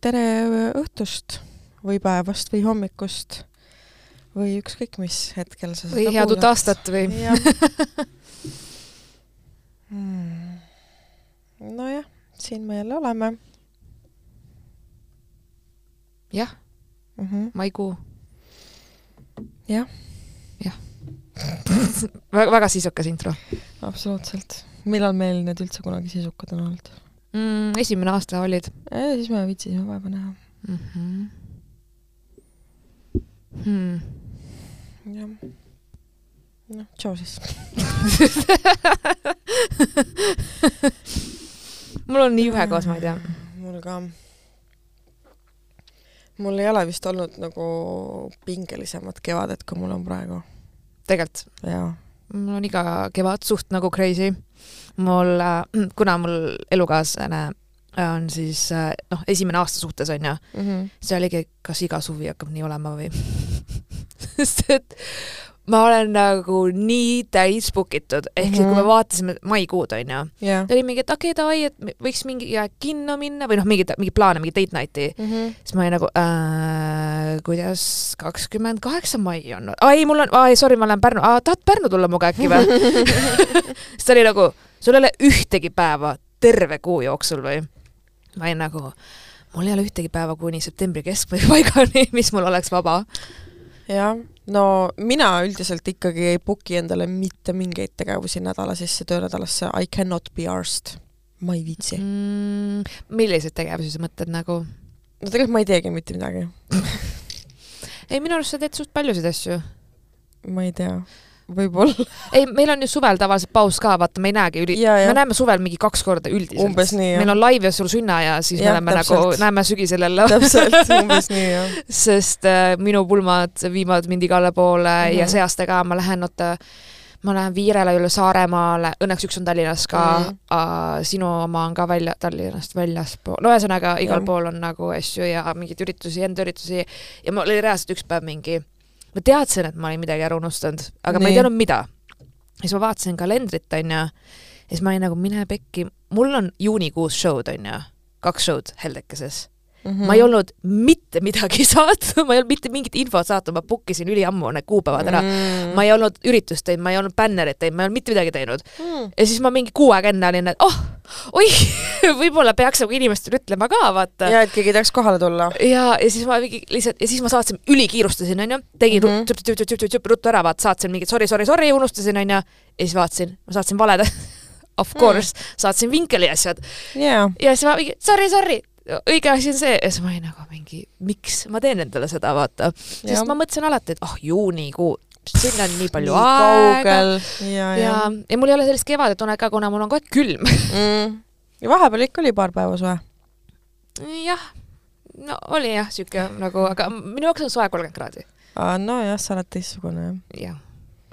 tere õhtust või päevast või hommikust või ükskõik mis hetkel sa või head uut aastat või? Hmm. nojah, siin me jälle oleme. jah mm -hmm., maikuu. jah. jah väga, väga sisukas intro. absoluutselt. millal meil need üldse kunagi sisukad on olnud mm,? esimene aasta olid eh,. siis me viitsisime vaeva näha mm. -hmm. Hmm. jah noh, tšau siis mul on nii ühekoos, ma ei tea. mul ka. mul ei ole vist olnud nagu pingelisemat kevadet, kui mul on praegu. tegelikult? jaa. mul on iga kevad suht nagu crazy. Mul, äh, kuna mul elukaaslane on siis äh, noh, esimene aasta suhtes on ju mm, -hmm. see oligi, kas iga suvi hakkab nii olema või sest et ma olen nagu nii täis book itud, ehk siis mm -hmm. kui me mhm. vaatasime maikuud, onju yeah., oli mingi, et okei okay,, davai, et võiks mingi kinno minna või noh, mingeid, mingeid plaane, mingeid date night'i mm. -hmm. siis ma olin nagu äh,, kuidas kakskümmend kaheksa mai on? ai, mul on, ai, sorry, ma lähen Pärnu, tahad Pärnu tulla minuga äkki või siis ta oli nagu, sul ei ole ühtegi päeva terve kuu jooksul või? ma olin nagu, mul ei ole ühtegi päeva kuni septembri keskpaigani, mis mul oleks vaba jah, no mina üldiselt ikkagi ei book'i endale mitte mingeid tegevusi nädala sisse, töönädalasse, I cannot be arsed. ma ei viitsi mm,. milliseid tegevusi sa mõtled nagu? no tegelikult ma ei teegi mitte midagi ei, minu arust sa teed suht paljusid asju. ma ei tea võib-olla. ei, meil on ju suvel tavaliselt paus ka, vaata, me ei näegi üli-, me näeme suvel mingi kaks korda üldiselt. umbes nii, jah. meil on live ja sul sünna ja siis ja, me oleme täpselt. nagu, näeme sügisel jälle täpselt, umbes nii, jah. sest äh, minu pulmad viivad mind igale poole mm -hmm. ja see aasta ka ma lähen, oota, ma lähen Viirele üle Saaremaale, õnneks üks on Tallinnas ka mm, -hmm. sinu oma on ka välja, Tallinnast väljaspool, no ühesõnaga igal ja. pool on nagu asju ja mingeid üritusi, enda üritusi ja mul oli reaalselt üks päev mingi ma teadsin, et ma olin midagi ära unustanud, aga Nii. ma ei teadnud, mida. siis ma vaatasin kalendrit, onju, ja siis ma olin nagu, mine pekki, mul on juunikuus show'd, onju, kaks show'd Heldekeses Mm -hmm. ma ei olnud mitte midagi saatnud, ma ei olnud mitte mingit infot saatnud, ma book isin üliammu need kuupäevad ära mm. -hmm. ma ei olnud üritust teinud, ma ei olnud bännerit teinud, ma ei olnud mitte midagi teinud mm. ja siis ma mingi kuu aega enne olin, et oh, oih võib-olla peaks nagu inimestele ütlema ka, vaata. ja, et keegi tahaks kohale tulla. ja, ja siis ma mingi lihtsalt ja siis ma saatsin, ülikiirustasin, onju, tegin mm -hmm. ruttu ära, vaata, saatsin mingit sorry, sorry, sorry, unustasin, onju, ja siis vaatasin, ma saatsin valed of course mm., saatsin Vinkeli asjad yeah.. ja siis ma mingi sorry, sorry, õige asi on see ja siis ma olin nagu mingi, miks ma teen endale seda, vaata. sest ma mõtlesin alati, et oh, juunikuu, sinna on nii palju nii aega. ja, ja, ja, ja mul ei ole sellist kevadetunnet ka, kuna mul on kogu aeg külm mm.. ja vahepeal ikka oli paar päeva soe? jah, no oli jah, sihuke nagu, aga minu jaoks on soe kolmkümmend kraadi. nojah, sa oled teistsugune jah. jah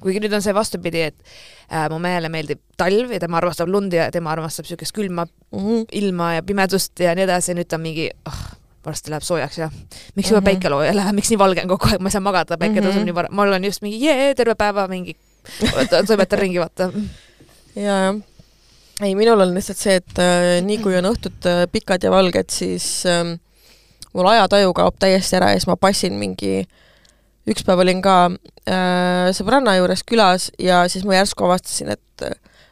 kuigi nüüd on see vastupidi, et äh, mu mehele meeldib talv ja tema armastab lund ja tema armastab niisugust külma mm -hmm. ilma ja pimedust ja nii edasi nüüd ta mingi oh, varsti läheb soojaks ja miks juba mm -hmm. päike looja läheb, miks nii valge on kogu aeg, ma ei saa magada, päike tõuseb mm -hmm. nii vara, ma olen just mingi jee, terve päeva mingi toimetan ringi, vaata. ja, jah. ei, minul on lihtsalt see, et äh, nii kui on õhtud äh, pikad ja valged, siis äh, mul ajataju kaob täiesti ära ja siis ma passin mingi äh, üks päev olin ka äh, sõbranna juures külas ja siis ma järsku avastasin, et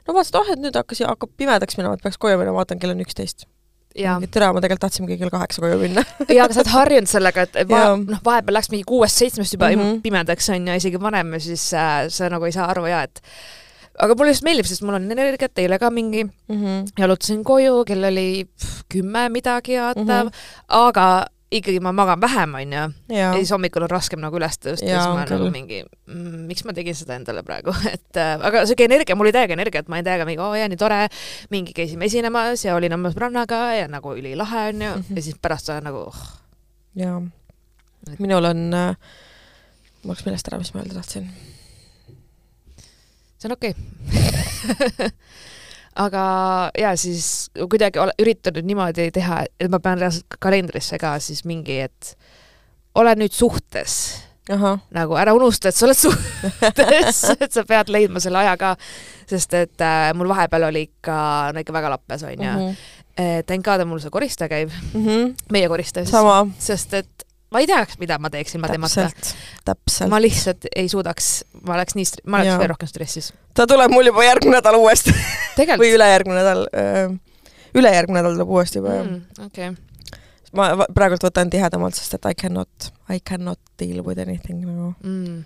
no vaatasin, et oh, et nüüd hakkas, hakkab pimedaks minema, et peaks koju minema, vaatan, kell on üksteist. tere, ma tegelikult tahtsimegi kell kaheksa koju minna jaa, aga sa oled harjunud sellega, et va noh, vahepeal läks mingi kuuest-seitsmest juba mm -hmm. pimedaks, on ju, isegi varem ja siis äh, sa nagu ei saa aru ja et aga mulle just meeldib, sest mul on energiat, eile ka mingi mm, -hmm. jalutasin koju, kell oli kümme midagi, vaata mm, -hmm. aga ikkagi ma magan vähem, onju. ja siis hommikul on raskem nagu üles tõusta siis ma nagu mingi mm,, miks ma tegin seda endale praegu, et äh, aga siuke energia, mul oli täiega energiat, ma olin täiega mingi, oo jaa, nii tore, mingi käisime esinemas ja olin oma sõbrannaga ja nagu ülilahe onju mm, -hmm. ja siis pärast olen nagu oh. jaa. minul on äh,, ma läks meelest ära, mis ma öelda tahtsin. see on okei okay. aga ja siis kuidagi ole, üritanud niimoodi teha, et ma pean reaalselt kalendrisse ka siis mingi, et ole nüüd suhtes. nagu ära unusta, et sa oled suhtes et sa pead leidma selle aja ka, sest et äh, mul vahepeal oli ikka, no ikka väga lappes onju mm. -hmm. god, et mul see koristaja käib mm. -hmm. meie koristaja siis. sest et ma ei teaks, mida ma teeksin ilma temata. täpselt. ma lihtsalt ei suudaks, ma oleks nii, ma oleks veel rohkem stressis. ta tuleb mul juba järgmine nädal uuesti või ülejärgmine nädal. ülejärgmine nädal tuleb uuesti juba mm,. okei okay ma praegult võtan tihedamalt, sest et I cannot, I cannot deal with anything nagu mm.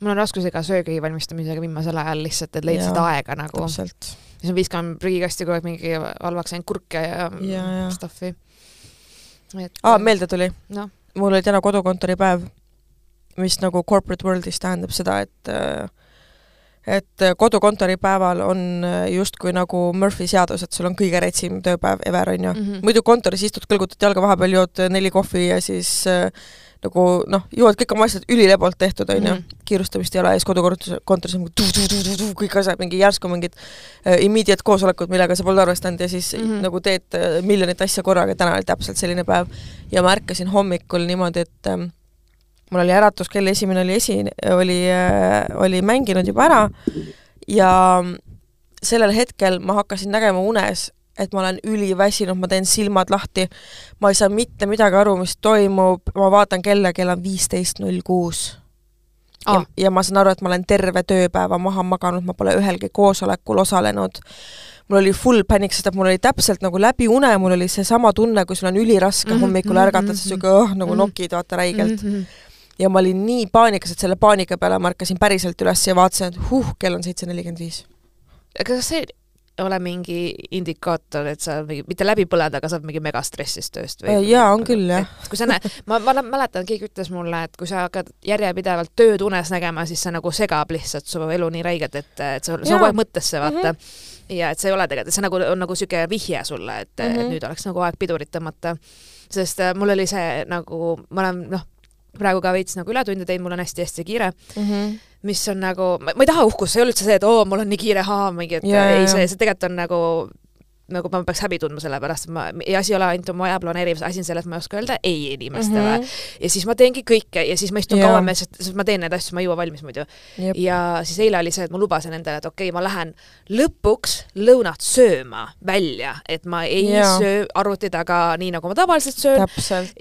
mul on raskusega söögi valmistamisega viimasel ajal lihtsalt, et leida seda aega nagu. siis ma viskan prügikasti kogu aeg mingi halvaks läinud kurke ja, ja, ja. stuff'i. Et aa, meelde tuli no.? mul oli täna kodukontori päev, mis nagu corporate world'is tähendab seda, et äh, et äh, kodukontori päeval on äh, justkui nagu Murphy seadus, et sul on kõige retsim tööpäev ever, on ju mm. -hmm. muidu kontoris istud, kõlgutad jalga vahepeal, jood neli kohvi ja siis äh, nagu noh, jõuad kõik oma asjad ülilebalt tehtud, on ju, mhm. kiirustamist ei ole ja siis kodukontoris, kontoris on tu-tu-tu-tu-tu, kõik asjad, mingi järsku mingid äh, immediate koosolekud, millega sa polnud arvestanud ja siis mm -hmm. nagu teed äh, miljonit asja korraga, täna oli täpselt selline päev. ja ma ärkasin hommikul niimoodi, et äh, mul oli äratuskell, esimene oli esi-, oli, äh, oli mänginud juba ära ja sellel hetkel ma hakkasin nägema unes, et ma olen üliväsinud, ma teen silmad lahti, ma ei saa mitte midagi aru, mis toimub, ma vaatan kella, kell on viisteist null kuus. ja, ja ma saan aru, et ma olen terve tööpäeva maha maganud, ma pole ühelgi koosolekul osalenud mul oli full panic, sest et mul oli täpselt nagu läbi une, mul oli seesama tunne, kui sul on üliraske mm -hmm, hommikul ärgata, sa siuke oh, nagu nokid, vaata räigelt mm. -hmm ja ma olin nii paanikas, et selle paanika peale ma ärkasin päriselt üles ja vaatasin, et huh, kell on seitse nelikümmend viis. aga kas see ole mingi indikaator, et sa mingi, mitte läbi põled, aga sa oled mingi megastressis tööst või? Äh, jaa, on küll, jah. kui sa näed, ma, ma mäletan, keegi ütles mulle, et kui sa hakkad järjepidevalt tööd unes nägema, siis see nagu segab lihtsalt su elu nii räigelt, et, et sa, see on kogu aeg mõttesse, vaata mm. -hmm ja et see ei ole tegelikult, see nagu on nagu niisugune vihje sulle, et mm, -hmm. et mhm. nüüd oleks nagu aeg pidurit tõmmata. sest äh, mul oli see nagu, ma olen noh, praegu ka veits nagu ületunde teinud, mul on hästi-hästi kiire mm. -hmm. mis on nagu, ma ei taha uhkust, see ei ole üldse see, et oo, mul on nii kiire, haa, mingi, et yeah, ei, see, see tegelikult on nagu nagu ma peaks häbi tundma selle pärast, et ma, asi ei ole ainult oma aja planeerimises, asi on selles, et ma ei oska öelda ei inimestele mm. -hmm. ja siis ma teengi kõike ja siis ma istun yeah. kauem sest, ma teen neid asju, ma ei jõua valmis muidu yep.. ja siis eile oli see, et ma lubasin endale, et okei okay,, ma lähen lõpuks lõunat sööma välja, et ma ei yeah. söö arvuti taga nii, nagu ma tavaliselt söön.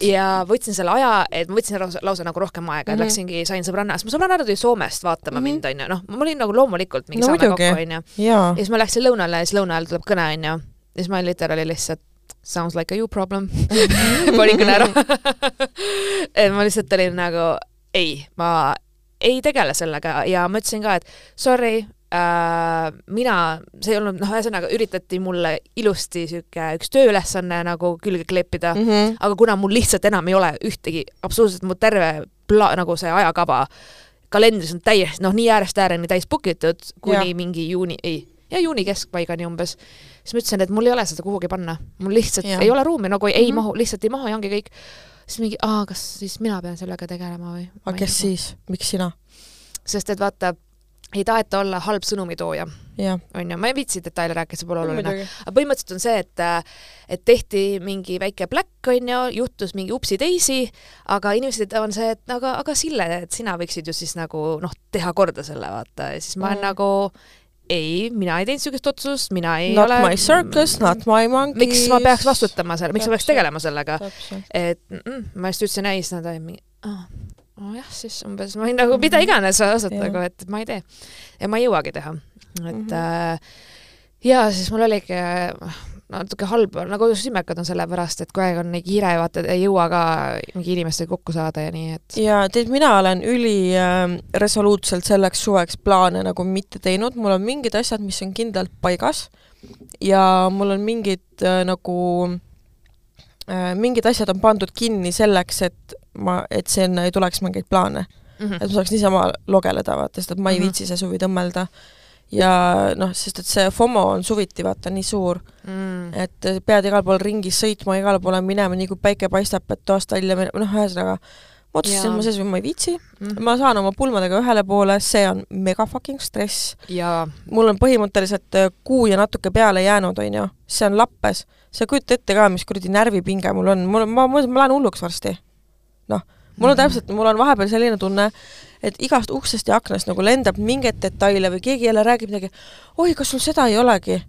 ja võtsin selle aja, et ma võtsin lausa, lausa nagu rohkem aega mm, -hmm. läksingi, sain sõbranna, sest mu sõbranna tuli Soomest vaatama mm -hmm. mind, onju, noh, ma olin nagu loomulikult mingi no, saame kokku, onju. ja siis ma läksin lõunale ja siis lõuna ajal tuleb kõne, onju siis ma literaali lihtsalt sounds like a you problem panin kõne ära et ma lihtsalt olin nagu ei, ma ei tegele sellega ja ma ütlesin ka, et sorry äh,, mina, see ei olnud, noh, ühesõnaga üritati mulle ilusti sihuke üks tööülesanne nagu külge kleepida mm, -hmm. aga kuna mul lihtsalt enam ei ole ühtegi, absoluutselt mu terve pla-, nagu see ajakava kalendris on täiesti, noh, nii äärest ääreni täis book itud kuni ja. mingi juuni, ei, ja juuni keskpaigani umbes siis ma ütlesin, et mul ei ole seda kuhugi panna, mul lihtsalt ja. ei ole ruumi, nagu ei mm -hmm. mahu, lihtsalt ei mahu ja ongi kõik. siis mingi, aa, kas siis mina pean sellega tegelema või? aga kes siis, miks sina? sest et vaata, ei taheta olla halb sõnumitooja. on ju, ma ei viitsi detaile rääkida, see pole oluline. aga põhimõtteliselt on see, et et tehti mingi väike pläkk, on ju, juhtus mingi upsi-daisy, aga inimesed on see, et aga, aga Sille, et sina võiksid ju siis nagu noh, teha korda selle, vaata, ja siis ma olen mm. nagu ei, mina ei teinud niisugust otsust, mina ei not ole my circus, not my monkey. miks ma peaks vastutama selle, miks ma peaks tegelema sellega? et mm, ma just ütlesin ei, siis nad olid mingi oh jah, siis umbes ma võin nagu mida mhm. iganes vastata, aga et ma ei tee. ja ma ei jõuagi teha. et mm -hmm. äh, ja siis mul oligi natuke halb, nagu sümmekad on sellepärast, et kogu aeg on nii kiire, vaata, ei jõua ka mingi inimestega kokku saada ja nii, et ja tead, mina olen üli äh, resoluutselt selleks suveks plaane nagu mitte teinud, mul on mingid asjad, mis on kindlalt paigas ja mul on mingid äh, nagu äh, mingid asjad on pandud kinni selleks, et ma, et sinna ei tuleks mingeid plaane mm. -hmm. et ma saaks niisama logeleda, vaata, sest et ma ei mm -hmm. viitsi see suvi tõmmelda ja noh, sest et see FOMO on suviti vaata nii suur mm., et pead igal pool ringis sõitma, igale poole minema, nii kui päike paistab, et toast välja minema, noh, ühesõnaga ma otsustasin, et ma selles ma ei viitsi mm, ma saan oma pulmadega ühele poole, see on mega fucking stress. mul on põhimõtteliselt äh, kuu ja natuke peale jäänud, on ju, see on lappes. sa ei kujuta ette ka, mis kuradi närvipinge mul on, mul on, ma, ma, ma lähen hulluks varsti. noh, mul on mm -hmm. täpselt, mul on vahepeal selline tunne, et igast uksest ja aknast nagu lendab mingeid detaile või keegi jälle räägib midagi, oi, kas sul seda ei olegi?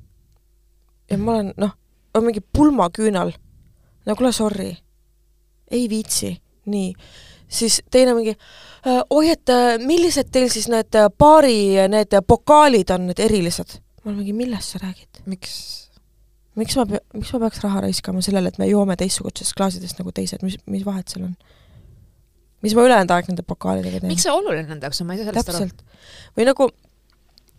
ja ma olen, noh, on mingi pulmaküünal. no kuule, sorry. ei viitsi, nii. siis teine mingi, oi, et äh, millised teil siis need äh, baari need pokaalid on need erilised? ma olen mingi, millest sa räägid? miks? miks ma, miks ma peaks raha raiskama sellele, et me joome teistsugustest klaasidest nagu teised, mis, mis vahet seal on? Mis ma ülejäänud aeg nende pokaalidega teen? miks see oluline nende jaoks on, ma ei saa sellest täpselt. või nagu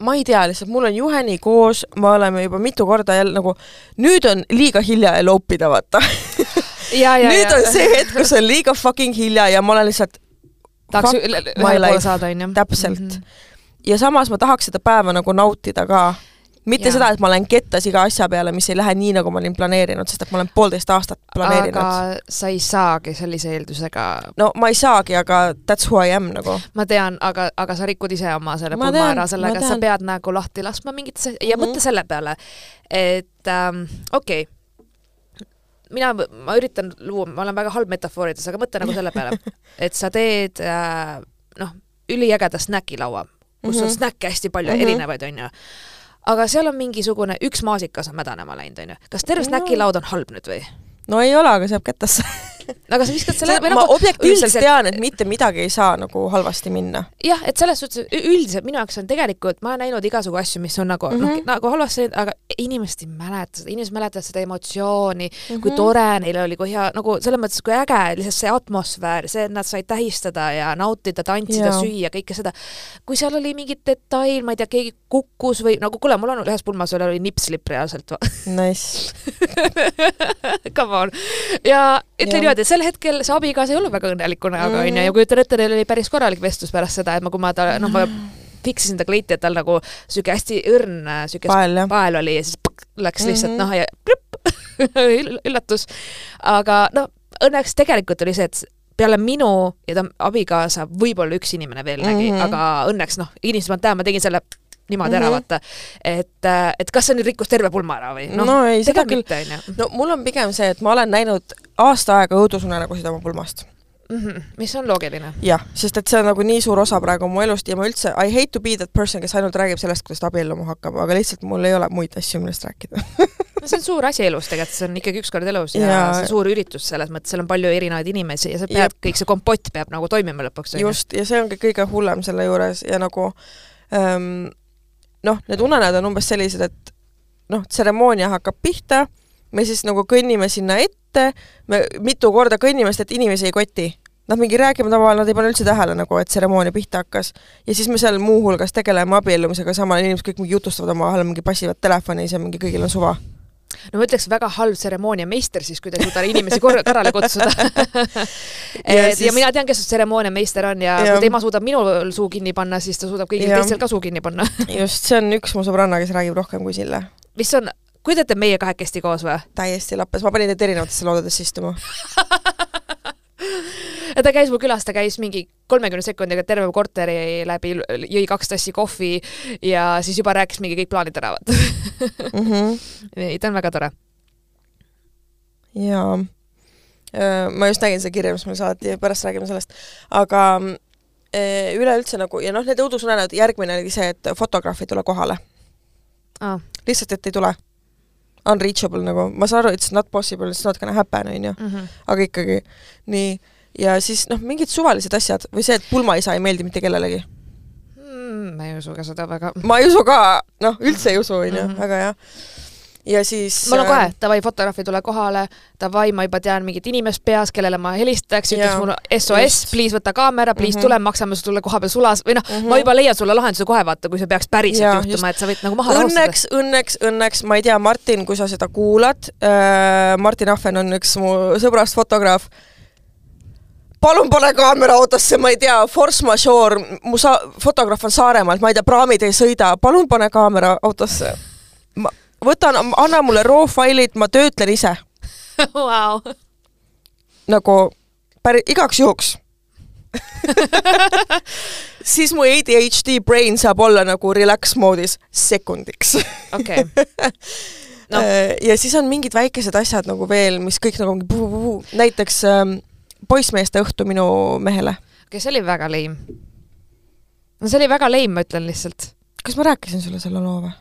ma ei tea, lihtsalt mul on juheni koos, me oleme juba mitu korda jälle nagu, nüüd on liiga hilja eloopida, vaata nüüd ja. on see hetk, kus on liiga fucking hilja ja ma olen lihtsalt tahaks ühele poole saada, onju. täpselt mm. -hmm. ja samas ma tahaks seda päeva nagu nautida ka mitte ja. seda, et ma olen kettas iga asja peale, mis ei lähe nii, nagu ma olin planeerinud, sest et ma olen poolteist aastat planeerinud. aga sa ei saagi sellise eeldusega. no ma ei saagi, aga that's who I am nagu. ma tean, aga, aga sa rikud ise oma selle pulma ära sellega, sa pead nagu lahti laskma mingitesse ja mm -hmm. mõtle selle peale, et ähm, okei okay, mina, ma üritan luua, ma olen väga halb metafoorides, aga mõtle nagu selle peale, et sa teed äh, noh, üliägeda snäkilaua, kus mm -hmm. on snäkke hästi palju mm -hmm. erinevaid, onju aga seal on mingisugune, üks maasikas on mädanema läinud, onju. kas terve snäkilaud on halb nüüd või? no ei ole, aga jääb kätesse aga sa viskad selle ma nagu, objektiivselt tean, et mitte midagi ei saa nagu halvasti minna. jah, et selles suhtes üldiselt minu jaoks on tegelikult, ma olen näinud igasugu asju, mis on nagu mm, -hmm. noh, nagu halvasti, aga inimesed ei mäleta seda, inimesed mäletavad seda emotsiooni mm, -hmm. kui mhm. tore neil oli, kui hea, nagu selles mõttes, kui äge, lihtsalt see atmosfäär, see, et nad said tähistada ja nautida, tantsida, süüa, kõike seda. kui seal oli mingi detail, ma ei tea, keegi kukkus või nagu kuule, mul on ühes pulmas oli nipslipp reaalselt. Nice Come on. ja ütle niimoodi, sel hetkel see abikaasa ei olnud väga õnneliku näoga, onju, ja kujutan ette, neil oli päris korralik vestlus pärast seda, et ma, kui ma ta, noh, ma fiksisin ta kleiti, et tal nagu sihuke hästi õrn sihuke pael, pael oli ja siis põk, läks lihtsalt mm -hmm. noh ja plõpp üllatus. aga noh, õnneks tegelikult oli see, et peale minu ja ta abikaasa võib-olla üks inimene veel nägi mm, -hmm. aga õnneks noh, inimesed ma tean, ma tegin selle niimoodi mm -hmm. ära, vaata. et, äh, et kas see nüüd rikkus terve pulma ära või? noh no, ei, seda küll. no mul on pigem see, et ma olen näinud aasta aega õudusunenägusid oma pulmast mm. -hmm. mis on loogiline. jah, sest et see on nagu nii suur osa praegu mu elust ja ma üldse, I hate to be that person, kes ainult räägib sellest, kuidas ta abielluma hakkab, aga lihtsalt mul ei ole muid asju, millest rääkida no see on suur asi elus tegelikult, see on ikkagi üks kord elus ja, ja see on suur üritus selles mõttes, seal on palju erinevaid inimesi ja sa pead, kõik see kompott peab nagu toimima lõpuks. just, ja see ongi kõige hullem selle juures ja nagu ähm, noh, need unenäod on umbes sellised, et noh, tseremoonia hakkab pihta, me siis nagu kõnnime sinna ette, me mitu korda kõnnime, sest et inimesi ei koti. Nad mingi räägivad omavahel, nad ei pane üldse tähele nagu, et tseremoonia pihta hakkas. ja siis me seal muuhulgas tegeleme abiellumisega, samal inimesed kõik mingi jutustavad omavahel, mingi passivad telefonis ja mingi kõigil on suva no ma ütleks väga halb tseremooniameister siis, kui ta ei suuda inimesi korra korrale kutsuda. Ja, siis... ja mina tean, kes tseremooniameister on ja, ja kui tema suudab minul suu kinni panna, siis ta suudab kõigil teistel ka suu kinni panna. Just, see on üks mu sõbranna, kes räägib rohkem kui Sille. mis on, kujutate meie kahekesti koos või? täiesti lappes, ma panin teid erinevatesse loodadesse istuma ta käis mu külas, ta käis mingi kolmekümne sekundiga terve korteri läbi, jõi kaks tassi kohvi ja siis juba rääkis mingi kõik plaanid ära, vaata mm. -hmm. ei, ta on väga tore. jaa. ma just nägin seda kirja, mis mulle saati, pärast räägime sellest. aga üleüldse nagu, ja noh, need õudusunenäod, järgmine oli see, et fotograaf ei tule kohale ah.. lihtsalt, et ei tule unreachable nagu, ma saan aru, it's not possible, it's not gonna happen, on ju, mhm. aga ikkagi. nii, ja siis noh, mingid suvalised asjad või see, et pulmaisa ei meeldi mitte kellelegi mm,. ma ei usu ka seda väga. ma ei usu ka, noh, üldse ei usu, on ju, mhm. väga hea ja siis mul on kohe, davai, fotograaf ei tule kohale, davai, ma juba tean mingit inimest peas, kellele ma helistaks, ütleks mulle SOS, please võta kaamera, please mm -hmm. tule, maksame sulle koha peal sulas või noh mm, -hmm. ma juba leian sulle lahenduse kohe, vaata, kui see peaks päriselt ja, juhtuma, et sa võid nagu maha õnneks, õnneks, õnneks, ma ei tea, Martin, kui sa seda kuulad äh,, Martin Ahven on üks mu sõbrast fotograaf palun pane kaamera autosse, ma ei tea, force majeure, mu sa-, fotograaf on Saaremaalt, ma ei tea, praamid ei sõida, palun pane kaamera autosse. ma võtan, anna mulle raw failid, ma töötlen ise. Wow.. nagu päri-, igaks juhuks. Siis mu ADHD brain saab olla nagu relax moodis sekundiks. Okei. No. ja siis on mingid väikesed asjad nagu veel, mis kõik nagu näiteks ähm, poissmeeste õhtu minu mehele. okei okay,, see oli väga leim. no see oli väga leim, ma ütlen lihtsalt. kas ma rääkisin sulle selle loo või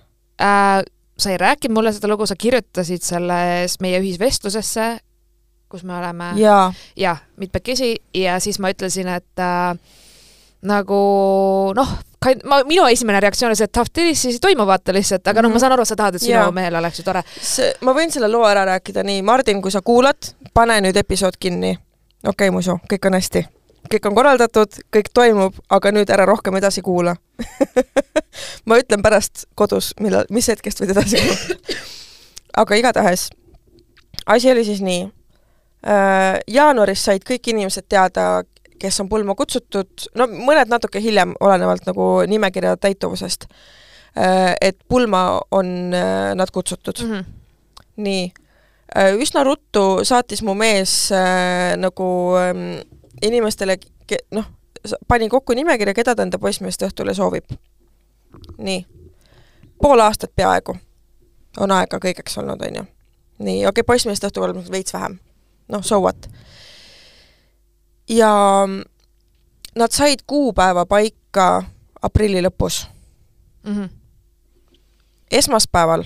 äh,? sa ei rääkinud mulle seda lugu, sa kirjutasid selles meie ühisvestlusesse, kus me oleme jaa, jah, mitmekesi ja siis ma ütlesin, et äh, nagu noh, ma, minu esimene reaktsioon oli see, et Tahvtilis siis ei toimu vaata lihtsalt, aga mm -hmm. noh, ma saan aru, sa tahad, et sinu Jaa. mehel oleks ju tore. ma võin selle loo ära rääkida nii, Mardin, kui sa kuulad, pane nüüd episood kinni. Okei okay,, muisu, kõik on hästi. kõik on korraldatud, kõik toimub, aga nüüd ära rohkem edasi kuula ma ütlen pärast kodus, millal, mis hetkest võid edasi kuulata. aga igatahes, asi oli siis nii. jaanuaris said kõik inimesed teada, kes on pulma kutsutud, no mõned natuke hiljem, olenevalt nagu nimekirja täituvusest, et pulma on äh, nad kutsutud Mm -hmm. nii, üsna ruttu saatis mu mees äh, nagu ähm, inimestele, noh, pani kokku nimekirja, keda ta enda poissmeeste õhtule soovib. nii, pool aastat peaaegu on aega kõigeks olnud, on ju. nii, okei okay,, poissmeeste õhtul on veits vähem, noh, so what. ja nad said kuupäeva paika aprilli lõpus. Mm -hmm. esmaspäeval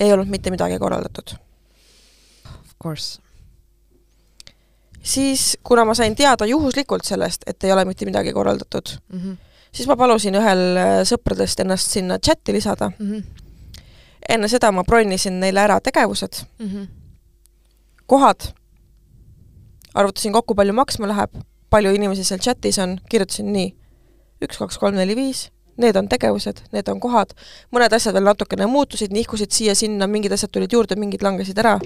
ei olnud mitte midagi korraldatud course. siis, kuna ma sain teada juhuslikult sellest, et ei ole mitte midagi korraldatud, Mm -hmm. siis ma palusin ühel äh, sõpradest ennast sinna chati lisada. Mm -hmm. enne seda ma bronnisin neile ära tegevused, Mm -hmm. kohad, arvutasin kokku, palju maksma läheb, palju inimesi seal chatis on, kirjutasin nii, üks, kaks, kolm, neli, viis, need on tegevused, need on kohad, mõned asjad veel natukene muutusid, nihkusid siia-sinna, mingid asjad tulid juurde, mingid langesid ära.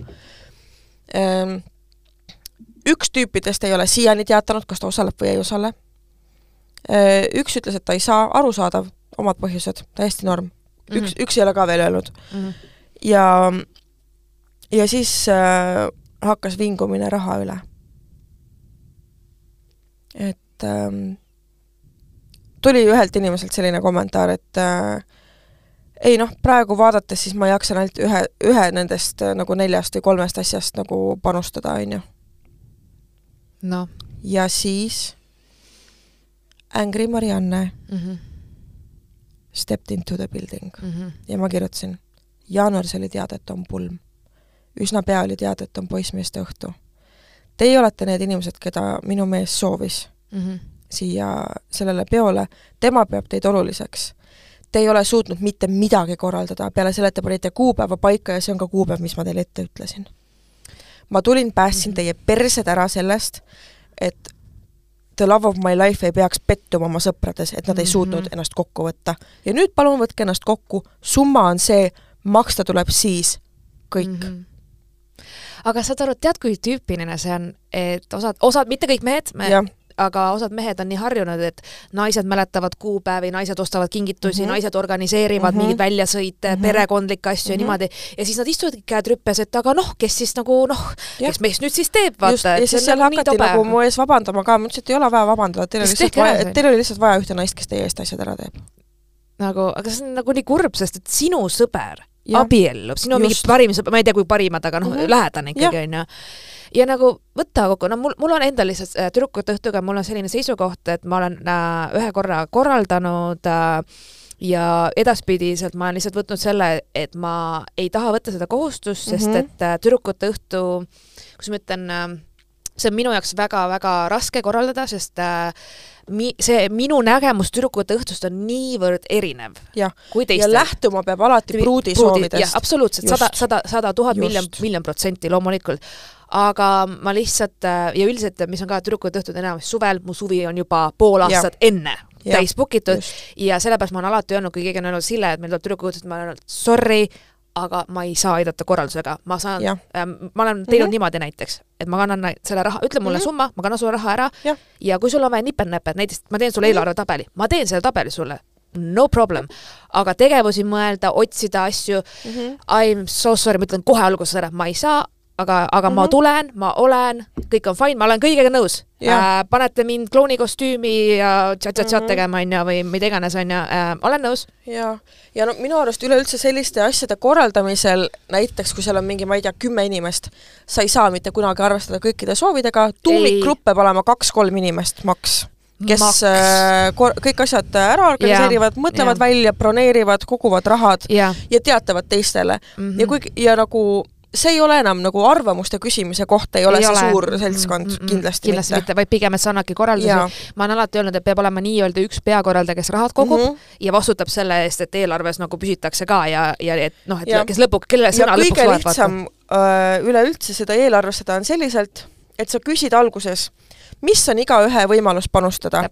Üks tüüpidest ei ole siiani teatanud, kas ta osaleb või ei osale. Üks ütles, et ta ei saa, arusaadav, omad põhjused, täiesti norm. üks, üks ei ole ka veel öelnud. Mm -hmm. ja, ja siis äh, hakkas vingumine raha üle. et ähm, tuli ühelt inimeselt selline kommentaar, et äh, ei noh, praegu vaadates siis ma jaksan ainult ühe, ühe nendest äh, nagu neljast või kolmest asjast nagu panustada, on ju. noh ja siis Angry Marianne mm -hmm. stepped into the building mm -hmm. ja ma kirjutasin, jaanuaris oli teada, et on pulm. üsna pea oli teada, et on poissmeeste õhtu. Teie olete need inimesed, keda minu mees soovis Mm -hmm. siia sellele peole, tema peab teid oluliseks. Te ei ole suutnud mitte midagi korraldada, peale selle, et te panite kuupäeva paika ja see on ka kuupäev, mis ma teile ette ütlesin. ma tulin, päästsin Mhm. teie persed ära sellest, et the love of my life ei peaks pettuma oma sõprades, et nad ei suutnud ennast kokku võtta. ja nüüd palun võtke ennast kokku, summa on see, maksta tuleb siis, kõik mm.. -hmm. aga saad aru, tead, kui tüüpiline see on, et osad, osad, mitte kõik mehed, me jah, aga osad mehed on nii harjunud, et naised mäletavad kuupäevi, naised ostavad kingitusi mm. -hmm. naised organiseerivad mm. -hmm. mingeid väljasõite mm. -hmm. perekondlikke asju mm -hmm. ja Mhm. niimoodi. ja siis nad istuvadki käed rüppes, et aga noh, kes siis nagu noh, kes meist nüüd siis teeb, vaata. ja siis seal hakati nagu mu ees vabandama ka, ma ütlesin, et ei ole vaja vabandada, teil oli lihtsalt vaja, teil oli lihtsalt vaja ühte naist, kes teie eest asjad ära teeb. nagu, aga see on nagu nii kurb, sest et sinu sõber. abiellub, sinu mingi parim sõber, ma ei tea, kui parimad, aga noh mm. -hmm., lähedane ikkagi onju. ja nagu võtta kokku, no mul, mul on endal lihtsalt äh, tüdrukute õhtuga, mul on selline seisukoht, et ma olen äh, ühe korra korraldanud äh, ja edaspidiselt ma olen lihtsalt võtnud selle, et ma ei taha võtta seda kohustust, sest Mhm. et äh, tüdrukute õhtu, kuidas ma ütlen äh,, see on minu jaoks väga-väga raske korraldada, sest äh, mi-, see minu nägemus tüdrukute õhtust on niivõrd erinev. Kui ja teistel. lähtuma peab alati pruudi soovidest. absoluutselt, sada, sada, sada tuhat miljon, miljon protsenti loomulikult. aga ma lihtsalt äh, ja üldiselt, mis on ka tüdrukute õhtud enamasti suvel, mu suvi on juba pool aastat enne Jah, täis book itud ja sellepärast ma olen alati öelnud, kui keegi on öelnud Sille, et meil tuleb tüdrukute õhtud, ma olen öelnud sorry, aga ma ei saa aidata korraldusega, ma saan ähm,, ma olen teinud Mhm. niimoodi näiteks, et ma kannan selle raha, ütle mulle Mhm. summa, ma kannan sulle raha ära Jah. ja kui sul on vaja nipet-näpet, näiteks ma teen sulle Mhm. eelarvetabeli, ma teen selle tabeli sulle, no problem, aga tegevusi mõelda, otsida asju, Mhm. I m so sorry, ma ütlen kohe alguses ära, ma ei saa, aga, aga mm -hmm. ma Mhm. tulen, ma olen, kõik on fine, ma olen kõigega nõus äh,. panete mind klounikostüümi ja tšat-tšat-tšat Mhm. tegema, onju, või mida iganes, onju äh,, olen nõus. ja, ja no minu arust üleüldse selliste asjade korraldamisel, näiteks kui seal on mingi, ma ei tea, kümme inimest, sa ei saa mitte kunagi arvestada kõikide soovidega, tuumikgrupp peab olema kaks-kolm inimest maks. kes Maks. äh, kõik asjad ära organiseerivad, mõtlevad jaa. välja, broneerivad, koguvad rahad jah ja teatavad teistele mm -hmm. ja kui ja nagu see ei ole enam nagu arvamuste küsimise koht, ei ole see suur seltskond mm, -mm, kindlasti, kindlasti mitte, vaid pigem, et sa annadki korraldusi. Ma olen alati öelnud, et peab olema nii-öelda üks peakorraldaja, kes rahad kogub mm. -hmm. ja vastutab selle eest, et eelarves nagu püsitakse ka ja, ja et noh, et Jaa. kes lõpuks, kelle ja sõna lõpuks kõige loeb, lihtsam äh, üleüldse seda eelarvestada on selliselt, et sa küsid alguses, mis on igaühe võimalus panustada.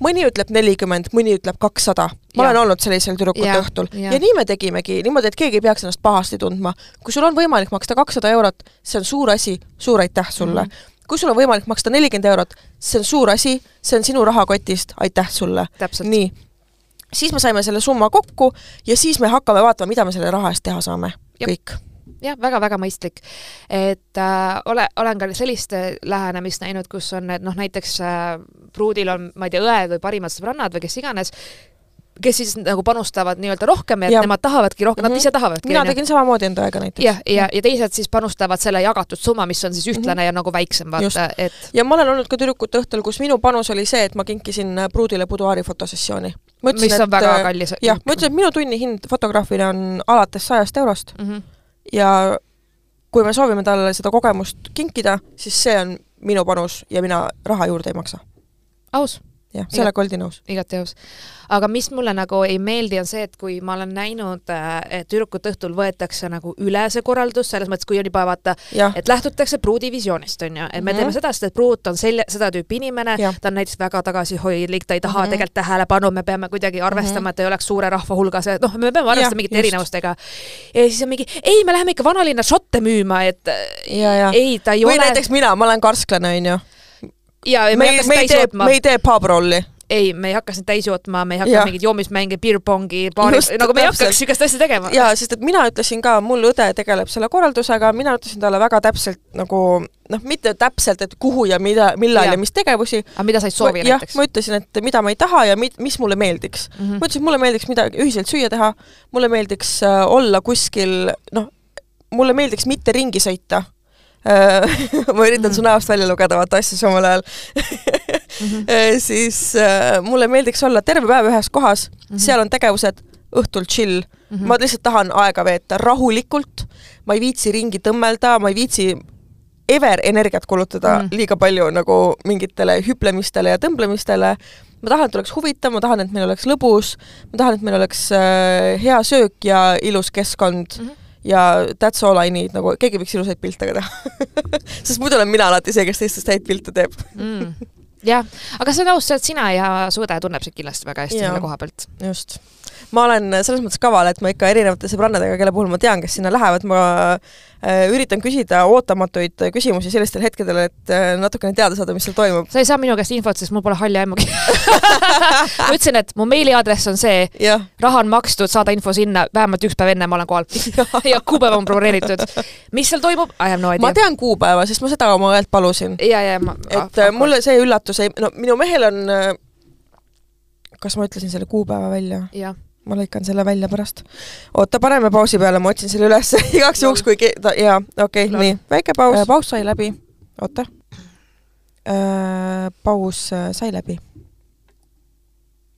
mõni ütleb nelikümmend, mõni ütleb kakssada. ma Jaa. olen olnud sellisel tüdrukute Jaa, õhtul jaa. ja nii me tegimegi, niimoodi, et keegi ei peaks ennast pahasti tundma. kui sul on võimalik maksta kakssada eurot, see on suur asi, suur aitäh sulle mm. Mhm. kui sul on võimalik maksta nelikümmend eurot, see on suur asi, see on sinu rahakotist, aitäh sulle. täpselt. nii, siis me saime selle summa kokku ja siis me hakkame vaatama, mida me selle raha eest teha saame. Kõik jah, väga-väga mõistlik. et äh, ole, olen ka sellist äh, lähenemist näinud, kus on, et noh, näiteks äh, pruudil on, ma ei tea, õed või parimad sõbrannad või kes iganes, kes siis nagu panustavad nii-öelda rohkem ja et Jah. nemad tahavadki rohkem mm, -hmm. Mhm. nad ise tahavadki. mina tegin samamoodi enda aega näiteks. jah, ja, ja, ja teised siis panustavad selle jagatud summa, mis on siis ühtlane mm -hmm. ja nagu väiksem, vaata, et ja ma olen olnud ka tüdrukute õhtul, kus minu panus oli see, et ma kinkisin pruudile buduaari fotosessiooni. mis on väga kallis. jah, ma ütlesin, et minu tunnihind fotograafile on alates sajast eurost mm. -hmm. Ja kui me soovime talle seda kogemust kinkida, siis see on minu panus ja mina raha juurde ei maksa. aus jah, sellega oldi nõus. igati aus. aga mis mulle nagu ei meeldi, on see, et kui ma olen näinud, et tüdrukute õhtul võetakse nagu üle see korraldus, selles mõttes, kui on juba vaata, et lähtutakse pruudi visioonist, on ju, et me mm -hmm. teeme seda, sest et pruut on selja, seda tüüpi inimene, ta on näiteks väga tagasihoidlik, ta ei taha mm -hmm. tegelikult tähelepanu, me peame kuidagi arvestama mm, -hmm. et ei oleks suure rahva hulgas, et noh, me peame arvestama mingite erinevustega. ja siis on mingi, ei, me läheme ikka vanalinna šotte müüma, et ja, ja. ei, ta ei või ole näiteks mina, ma olen karsklane, on ju ja me, me ei me ei tee, me ei tee pub rolli. ei, me ei hakka sind täis jootma, me ei hakka ja. mingeid joomismänge, beer-pongi, baari, nagu me ei hakkaks niisugust asja tegema. jaa, sest et mina ütlesin ka, mul õde tegeleb selle korraldusega, mina ütlesin talle väga täpselt nagu noh, mitte täpselt, et kuhu ja mida, millal ja, ja mis tegevusi. aga mida sa ei soovi ma, näiteks? ma ütlesin, et mida ma ei taha ja mi-, mis mulle meeldiks mm. -hmm. ma ütlesin, mulle meeldiks midagi ühiselt süüa teha, mulle meeldiks äh, olla kuskil noh, mulle meeldiks mitte ringi sõita ma üritan su näost välja lugeda vaata asju samal ajal mm. -hmm. siis äh, mulle meeldiks olla terve päev ühes kohas mm, -hmm. seal on tegevused, õhtul chill mm. -hmm. ma lihtsalt tahan aega veeta rahulikult, ma ei viitsi ringi tõmmelda, ma ei viitsi ever energiat kulutada mm. liiga palju nagu mingitele hüplemistele ja tõmblemistele. ma tahan, et oleks huvitav, ma tahan, et meil oleks lõbus, ma tahan, et meil oleks äh, hea söök ja ilus keskkond mm. -hmm ja that's all I need, nagu keegi võiks ilusaid pilte ka teha sest muidu olen mina alati see, kes teistest häid pilte teeb mm. jah, aga see on aus, sa oled sina ja su õde tunneb sind kindlasti väga hästi selle koha pealt. just. Ma olen selles mõttes kaval, et ma ikka erinevate sõbrannadega, kelle puhul ma tean, kes sinna lähevad, ma äh, üritan küsida ootamatuid küsimusi sellistel hetkedel, et äh, natukene teada saada, mis seal toimub. sa ei saa minu käest infot, sest mul pole halli aimugi ma ütlesin, et mu meiliaadress on see, raha on makstud, saada info sinna, vähemalt üks päev enne ma olen kohal ja kuupäev on broneeritud. mis seal toimub, I have no idea. ma tean kuupäeva, sest ma seda oma õelt palusin. ja, ja ma et ah, mulle see üllatus ei, no minu mehel on kas ma ütlesin selle kuupäeva välja? ma lõikan selle välja pärast. oota, paneme pausi peale, ma otsin selle üles igaks juhuks, kui ke-, ta, jaa, okei okay,, nii, väike paus. paus sai läbi, oota. paus sai läbi.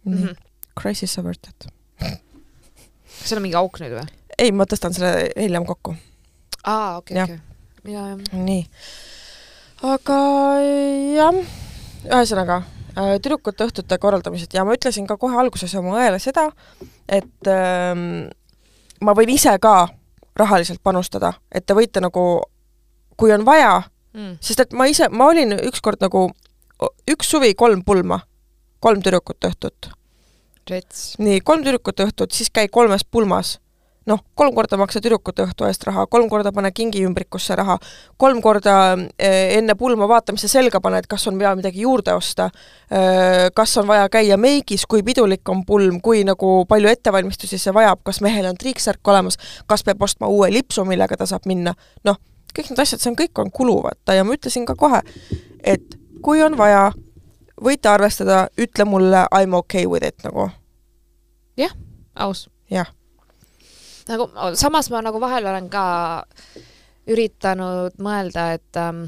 nii mm, -hmm. crisis averted. kas seal on mingi auk nüüd või? ei, ma tõstan selle hiljem kokku. aa, okei, okei. ja, ja. nii. aga jah, ühesõnaga tüdrukute õhtute korraldamised ja ma ütlesin ka kohe alguses oma õele seda, et ähm, ma võin ise ka rahaliselt panustada, et te võite nagu, kui on vaja mm., sest et ma ise, ma olin ükskord nagu üks suvi kolm pulma, kolm tüdrukute õhtut. nii, kolm tüdrukute õhtut, siis käi kolmes pulmas noh, kolm korda maksa tüdrukute õhtu eest raha, kolm korda pane kingiümbrikusse raha, kolm korda enne pulma vaata, mis sa selga paned, kas on vaja midagi juurde osta, kas on vaja käia meigis, kui pidulik on pulm, kui nagu palju ettevalmistusi see vajab, kas mehel on triiksärk olemas, kas peab ostma uue lipsu, millega ta saab minna, noh, kõik need asjad, see on, kõik on kulu, vaata, ja ma ütlesin ka kohe, et kui on vaja, võite arvestada, ütle mulle I m okay with it nagu. jah, aus. jah nagu samas ma nagu vahel olen ka üritanud mõelda, et ähm,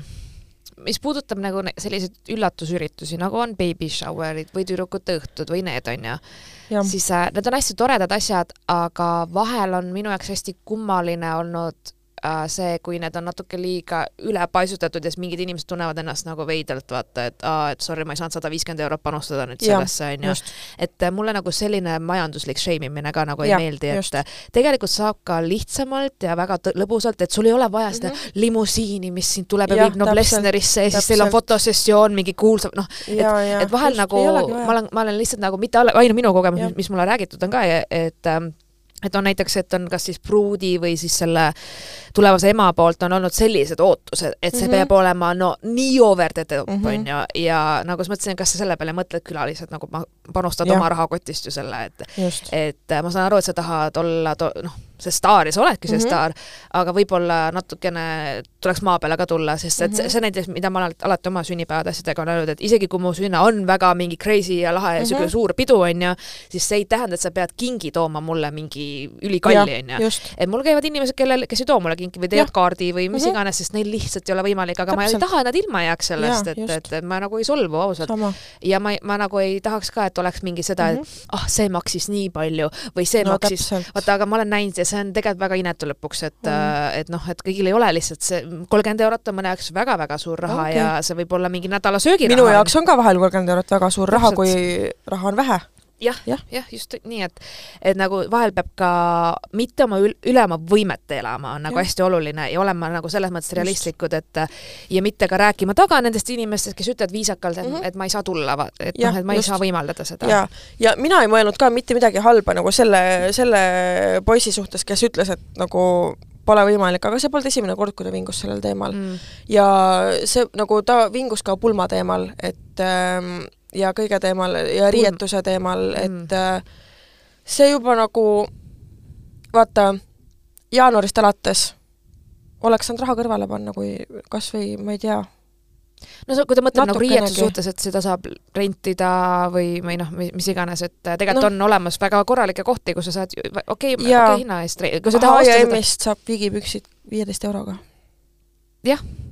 mis puudutab nagu selliseid üllatusüritusi, nagu on baby shower'id või tüdrukute õhtud või need, on ju, jah, siis äh, need on hästi toredad asjad, aga vahel on minu jaoks hästi kummaline olnud see, kui need on natuke liiga ülepaisutatud ja siis mingid inimesed tunnevad ennast nagu veidralt, vaata, et aa, et sorry, ma ei saanud sada viiskümmend eurot panustada nüüd sellesse, on ju. just, et äh, mulle nagu selline majanduslik shame imine ka nagu ei Jah, meeldi, just. et äh, tegelikult saab ka lihtsamalt ja väga lõbusalt, et sul ei ole vaja seda mm -hmm. limusiini, mis sind tuleb ja. Jah, viib Noblessnerisse ja siis teil on fotosessioon, mingi kuulsa, noh, ja, ja et vahel just, nagu ma olen, ma olen lihtsalt nagu mitte ainult minu kogemus mis mulle räägitud on ka, et ähm, et on näiteks, et on kas siis pruudi või siis selle tulevase ema poolt on olnud sellised ootused, et see mm. -hmm. peab olema no nii over the top Mhm. on ju, ja nagu siis mõtlesin, kas sa selle peale mõtled külalised nagu ma panustad Jah. oma rahakotist ju selle, et just, et ma saan aru, et sa tahad olla noh, see staar ja sa oledki see mm Mhm. -hmm. staar, aga võib-olla natukene tuleks maa peale ka tulla, sest et mm -hmm. Mhm. see näiteks, mida ma alati, alati oma sünnipäevade asjadega olen öelnud, et isegi kui mu sünna on väga mingi crazy ja lahe ja Mhm. niisugune suur pidu, on ju, siis see ei tähenda, et sa pead kingi tooma mulle mingi ülikalli, on ju et mul käivad inimesed, kellel, kes ei too mulle kinki või teevad kaardi või mis Mhm. iganes, sest neil lihtsalt ei ole võimalik, aga ma ei Täpselt. taha, et nad ilma jääks sellest, et, et, et ma nagu ei solvu ausalt. ja ma, ma nagu ei tahaks ka, et oleks mingi seda, et Mhm. ah, see maksis nii palju või see no maksis täpselt, vaata, aga ma olen näinud see on tegelikult väga inetu lõpuks, et Mm. et noh, et kõigil ei ole lihtsalt see kolmkümmend eurot on mõne jaoks väga-väga suur raha okay. ja see võib olla mingi nädala söögiraha. minu jaoks on ka vahel kolmkümmend eurot väga suur raha, Täpselt. kui raha on vähe. jah, jah. jah, just nii, et, et nagu vahel peab ka mitte oma ül- üle oma võimete elama, on nagu Jah. hästi oluline ja olema nagu selles mõttes realistlikud, et ja mitte ka rääkima taga nendest inimestest, kes ütlevad viisakalt, et mm. -hmm. et ma ei saa tulla, et noh, et ma just. ei saa võimaldada seda. ja, ja mina ei mõelnud ka mitte midagi halba nagu selle, selle poisi suhtes, kes ütles, et nagu pole võimalik, aga see polnud esimene kord, kui ta vingus sellel teemal. mm. ja see nagu ta vingus ka pulma teemal, et ähm, ja kõige teemal ja riietuse teemal, et Mm. äh, see juba nagu vaata, jaanuarist alates oleks saanud raha kõrvale panna, kui kas või ma ei tea, no kui ta mõtleb nagu riietuse suhtes, et seda saab rentida või, või noh, mis iganes, et tegelikult Noh. no. on olemas väga korralikke kohti, kus sa saad okei okay,, okei hinna eest, kui sa ei taha osta seda, saab vigipüksid viieteist euroga. on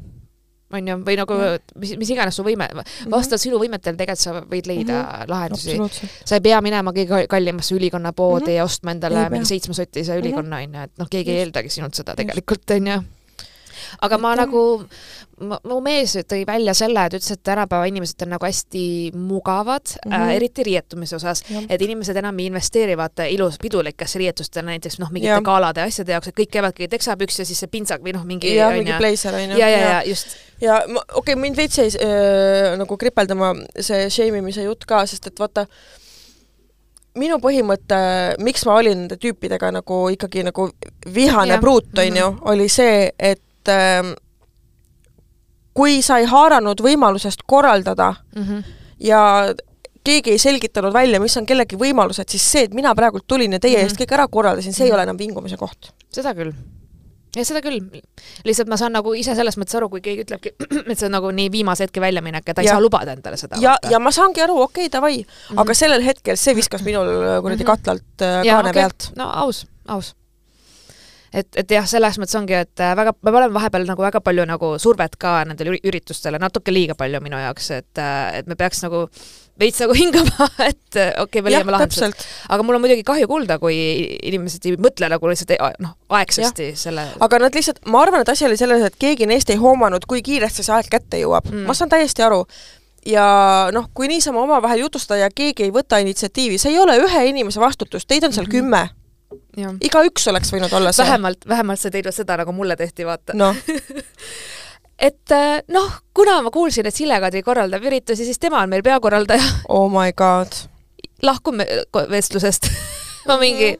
ju, või nagu mis, mis iganes su võime, Mhm. vastavalt sinu võimetele tegelikult sa võid leida mm -hmm. lahendusi. sa ei pea minema kõige kallimasse ülikonnapoodi mm Mhm. -hmm. ja ostma endale mingi pea. seitsmesotise ülikonna, on ju, et noh, keegi ei eeldagi sinult seda tegelikult, on ju. Aga ma nagu, mu mees tõi välja selle, et ütles, et tänapäeva inimesed on nagu hästi mugavad mm, Mhm. -hmm. äh, eriti riietumise osas, et inimesed enam ei investeeri vaata ilus pidulikesse riietustele, näiteks noh, mingite Jah. galade ja asjade jaoks, et kõik käivadki teksapüks ja siis see pintsak või noh, mingi on mingi pleiser on ju. ja, ja, ja just, ja okei okay,, mind veits jäi äh, nagu kripeldama see shame imise jutt ka, sest et vaata, minu põhimõte, miks ma olin nende tüüpidega nagu ikkagi nagu vihane Jah. pruut, on ju, oli see, et äh, kui sa ei haaranud võimalusest korraldada mm. -hmm. ja keegi ei selgitanud välja, mis on kellegi võimalused, siis see, et mina praegult tulin ja teie mm Mhm. -hmm. eest kõik ära korraldasin, see mm -hmm. ei Mhm. ole enam vingumise koht. seda küll. jah, seda küll. lihtsalt ma saan nagu ise selles mõttes aru, kui keegi ütlebki, et see on nagu nii viimase hetke väljaminek ja ta ei Jah. saa lubada endale seda. ja, ja ma saangi aru, okei okay,, davai mm, Mhm. -hmm. aga sellel hetkel see viskas minul äh, kuradi Mhm. katlalt äh, ja, kaane okay. pealt. no aus, aus. et, et jah, selles mõttes ongi, et äh, väga, me oleme vahepeal nagu väga palju nagu survet ka nendele üri- üritustele, natuke liiga palju minu jaoks, et, et me peaks nagu veits nagu hingama, et äh, okei okay,, me leiame lahendused. aga mul on muidugi kahju kuulda, kui inimesed ei mõtle nagu lihtsalt ei- noh, aegsasti ja. selle aga nad lihtsalt, ma arvan, et asi oli selles, et keegi neist ei hoomanud, kui kiiresti see aeg kätte jõuab Mm. ma saan täiesti aru. ja noh, kui niisama omavahel jutustada ja keegi ei võta initsiatiivi, see ei ole ühe inimese vastutus, teid on seal mm -hmm. kümme. Igaüks oleks võinud olla see. vähemalt, vähemalt sa ei teinud seda, nagu mulle tehti, vaata. noh, et äh, noh, kuna ma kuulsin, et Sille-Kadri korraldab üritusi, siis tema on meil peakorraldaja, oh my god. lahkume vestlusest. ma mingi,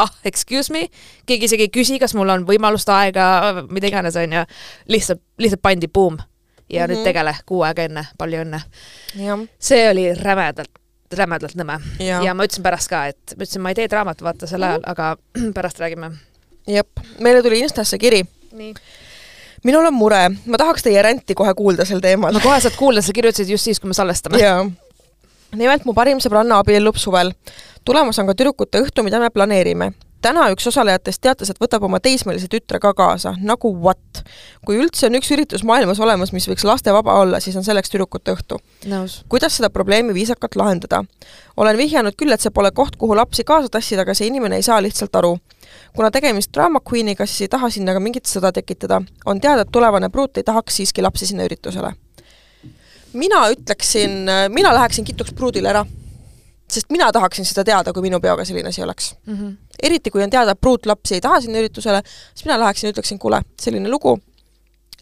ah, excuse me, keegi isegi ei küsi, kas mul on võimalust, aega, mida iganes, onju. lihtsalt, lihtsalt pandi buum ja mm -hmm. nüüd Mhm. tegele kuu aega enne, palju õnne. see oli rämedalt, rämedalt nõme. ja, ja ma ütlesin pärast ka, et ma ütlesin, ma ei tee draamat, vaata sel ajal, aga pärast räägime. jep, meile tuli Instasse kiri. nii. minul on mure, ma tahaks teie ränti kohe kuulda sel teemal no. kohe saad kuulda, sa kirjutasid just siis, kui me salvestame. jaa. nimelt mu parim sõbranna abiellub suvel. tulemas on ka tüdrukute õhtu, mida me planeerime. Täna üks osalejatest teatas, et võtab oma teismelise tütre ka kaasa, nagu what? kui üldse on üks üritus maailmas olemas, mis võiks lastevaba olla, siis on selleks tüdrukute õhtu. kuidas seda probleemi viisakalt lahendada? olen vihjanud küll, et see pole koht, kuhu lapsi kaasa tassida, aga see inimene ei saa lihtsalt aru kuna tegemist drama queen'iga, siis ei taha sinna ka mingit sõda tekitada. on teada, et tulevane pruut ei tahaks siiski lapsi sinna üritusele. mina ütleksin, mina läheksin kituks pruudile ära. Sest mina tahaksin seda teada, kui minu peoga selline asi oleks mm. -hmm. eriti, kui on teada, et pruut lapsi ei taha sinna üritusele, siis mina läheksin ja ütleksin, kuule, selline lugu,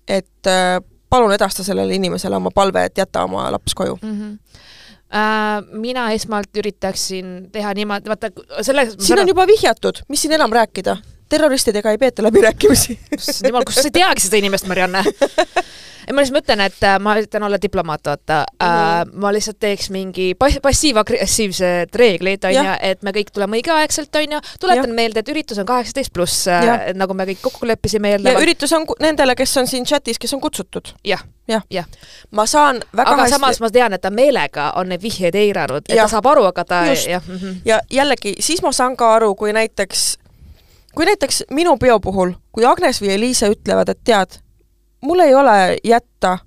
et äh, palun edasta sellele inimesele oma palve, et jäta oma laps koju mm. -hmm äh,? mina esmalt üritaksin teha niimoodi, vaata selle siin on juba vihjatud, mis siin enam rääkida? Terroristidega ei peeta läbirääkimisi. jumal, kust sa teadki seda inimest, Marianne ei, ma lihtsalt mõtlen, et äh, ma üritan olla diplomaat, vaata mm. -hmm. ma lihtsalt teeks mingi passiiv-agressiivsed reeglid, onju, et me kõik tuleme õigeaegselt, onju. tuletan ja. meelde, et üritus on kaheksateist pluss, äh, nagu me kõik kokku leppisime eelnevalt. ja üritus on nendele, kes on siin chatis, kes on kutsutud. jah jah ja. ma saan väga aga hästi samas ma tean, et ta meelega on neid vihjeid eiranud, et ja. ta saab aru, aga ta jah mm -hmm. ja jällegi, siis ma saan ka aru, kui näiteks, kui näiteks minu peo puhul, kui Agnes või Eliise ütlevad, et tead, mul ei ole jätta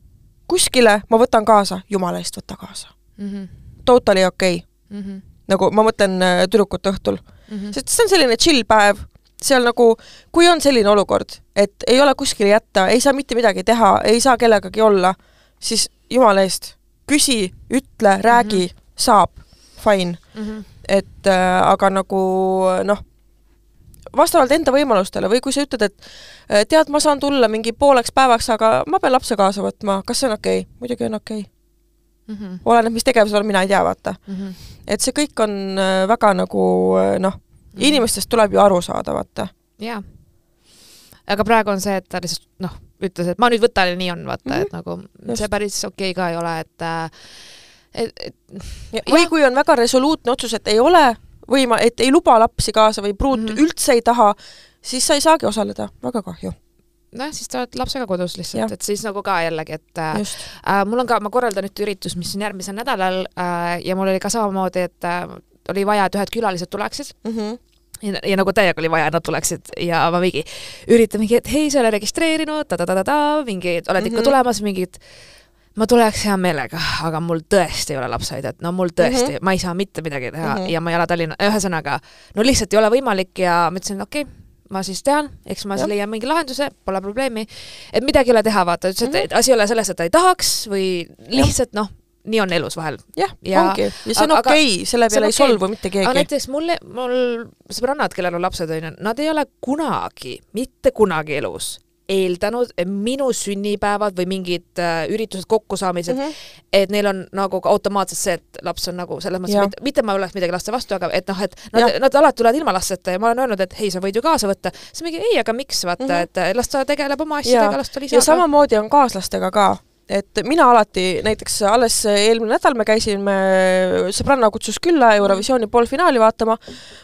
kuskile, ma võtan kaasa, jumala eest võta kaasa mm. -hmm. Totally okei okay. mm. -hmm. nagu ma mõtlen äh, tüdrukute õhtul mm. -hmm. sest see on selline chill päev, seal nagu, kui on selline olukord, et ei ole kuskile jätta, ei saa mitte midagi teha, ei saa kellegagi olla, siis jumala eest, küsi, ütle, räägi mm, -hmm. saab, fine mm. -hmm. et äh, aga nagu noh vastavalt enda võimalustele või kui sa ütled, et äh, tead, ma saan tulla mingi pooleks päevaks, aga ma pean lapse kaasa võtma, kas see on okei okay?? muidugi on okei okay. mm. -hmm. oleneb, mis tegevusel, mina ei tea, vaata mm. -hmm. et see kõik on äh, väga nagu äh, noh -hmm., inimestest tuleb ju aru saada, vaata. jaa. aga praegu on see, et ta lihtsalt noh, ütles, et ma nüüd võtan ja nii on, vaata mm, -hmm. et nagu Just. see päris okei okay ka ei ole, et et, et ja, või kui on väga resoluutne otsus, et ei ole või ma, et ei luba lapsi kaasa või pruut mm -hmm. üldse ei taha, siis sa ei saagi osaleda, väga kahju nojah, siis sa oled lapsega kodus lihtsalt, et siis nagu ka jällegi, et äh, äh, mul on ka, ma korraldan ühte üritust, mis on järgmisel nädalal äh, ja mul oli ka samamoodi, et äh, oli vaja, et ühed külalised tuleksid mm. -hmm ja, ja nagu täiega oli vaja, et nad tuleksid ja ma mingi üritan mingi, et hei, sa ei ole registreerinud ta,, ta-ta-ta-ta, mingi, oled mm -hmm. ikka tulemas, mingid ma tuleks hea meelega, aga mul tõesti ei ole lapsehoidjat, no mul tõesti mm, -hmm. ma ei saa mitte midagi teha mm -hmm. ja ma ei ela Tallinna, ühesõnaga, no lihtsalt ei ole võimalik ja ma ütlesin, okei okay,, ma siis tean, eks ma siis leian mingi lahenduse, pole probleemi. et midagi ei ole teha, vaata, ütles, et mm -hmm. asi ei ole selles, et ta ei tahaks või lihtsalt noh, nii on elus vahel. jah ja,, ongi. ja see on okei okay,, selle peale ei okay. solvu mitte keegi. aga näiteks mulle, mul sõbrannad, kellel on lapsed, onju, nad ei ole kunagi, mitte kunagi elus eeldanud, et minu sünnipäevad või mingid äh, üritused, kokkusaamised mm, -hmm. et neil on nagu automaatselt see, et laps on nagu selles mõttes, mitte, mitte ma oleks midagi laste vastu, aga et noh, et nad, nad alati tulevad ilma lasteta ja ma olen öelnud, et hei, sa võid ju kaasa võtta. siis mingi ei, aga miks, vaata mm, -hmm. et las ta tegeleb oma asjadega, las tal isaga. ja samamoodi on kaaslastega ka et mina alati, näiteks alles eelmine nädal me käisime, sõbranna kutsus külla Eurovisiooni poolfinaali vaatama,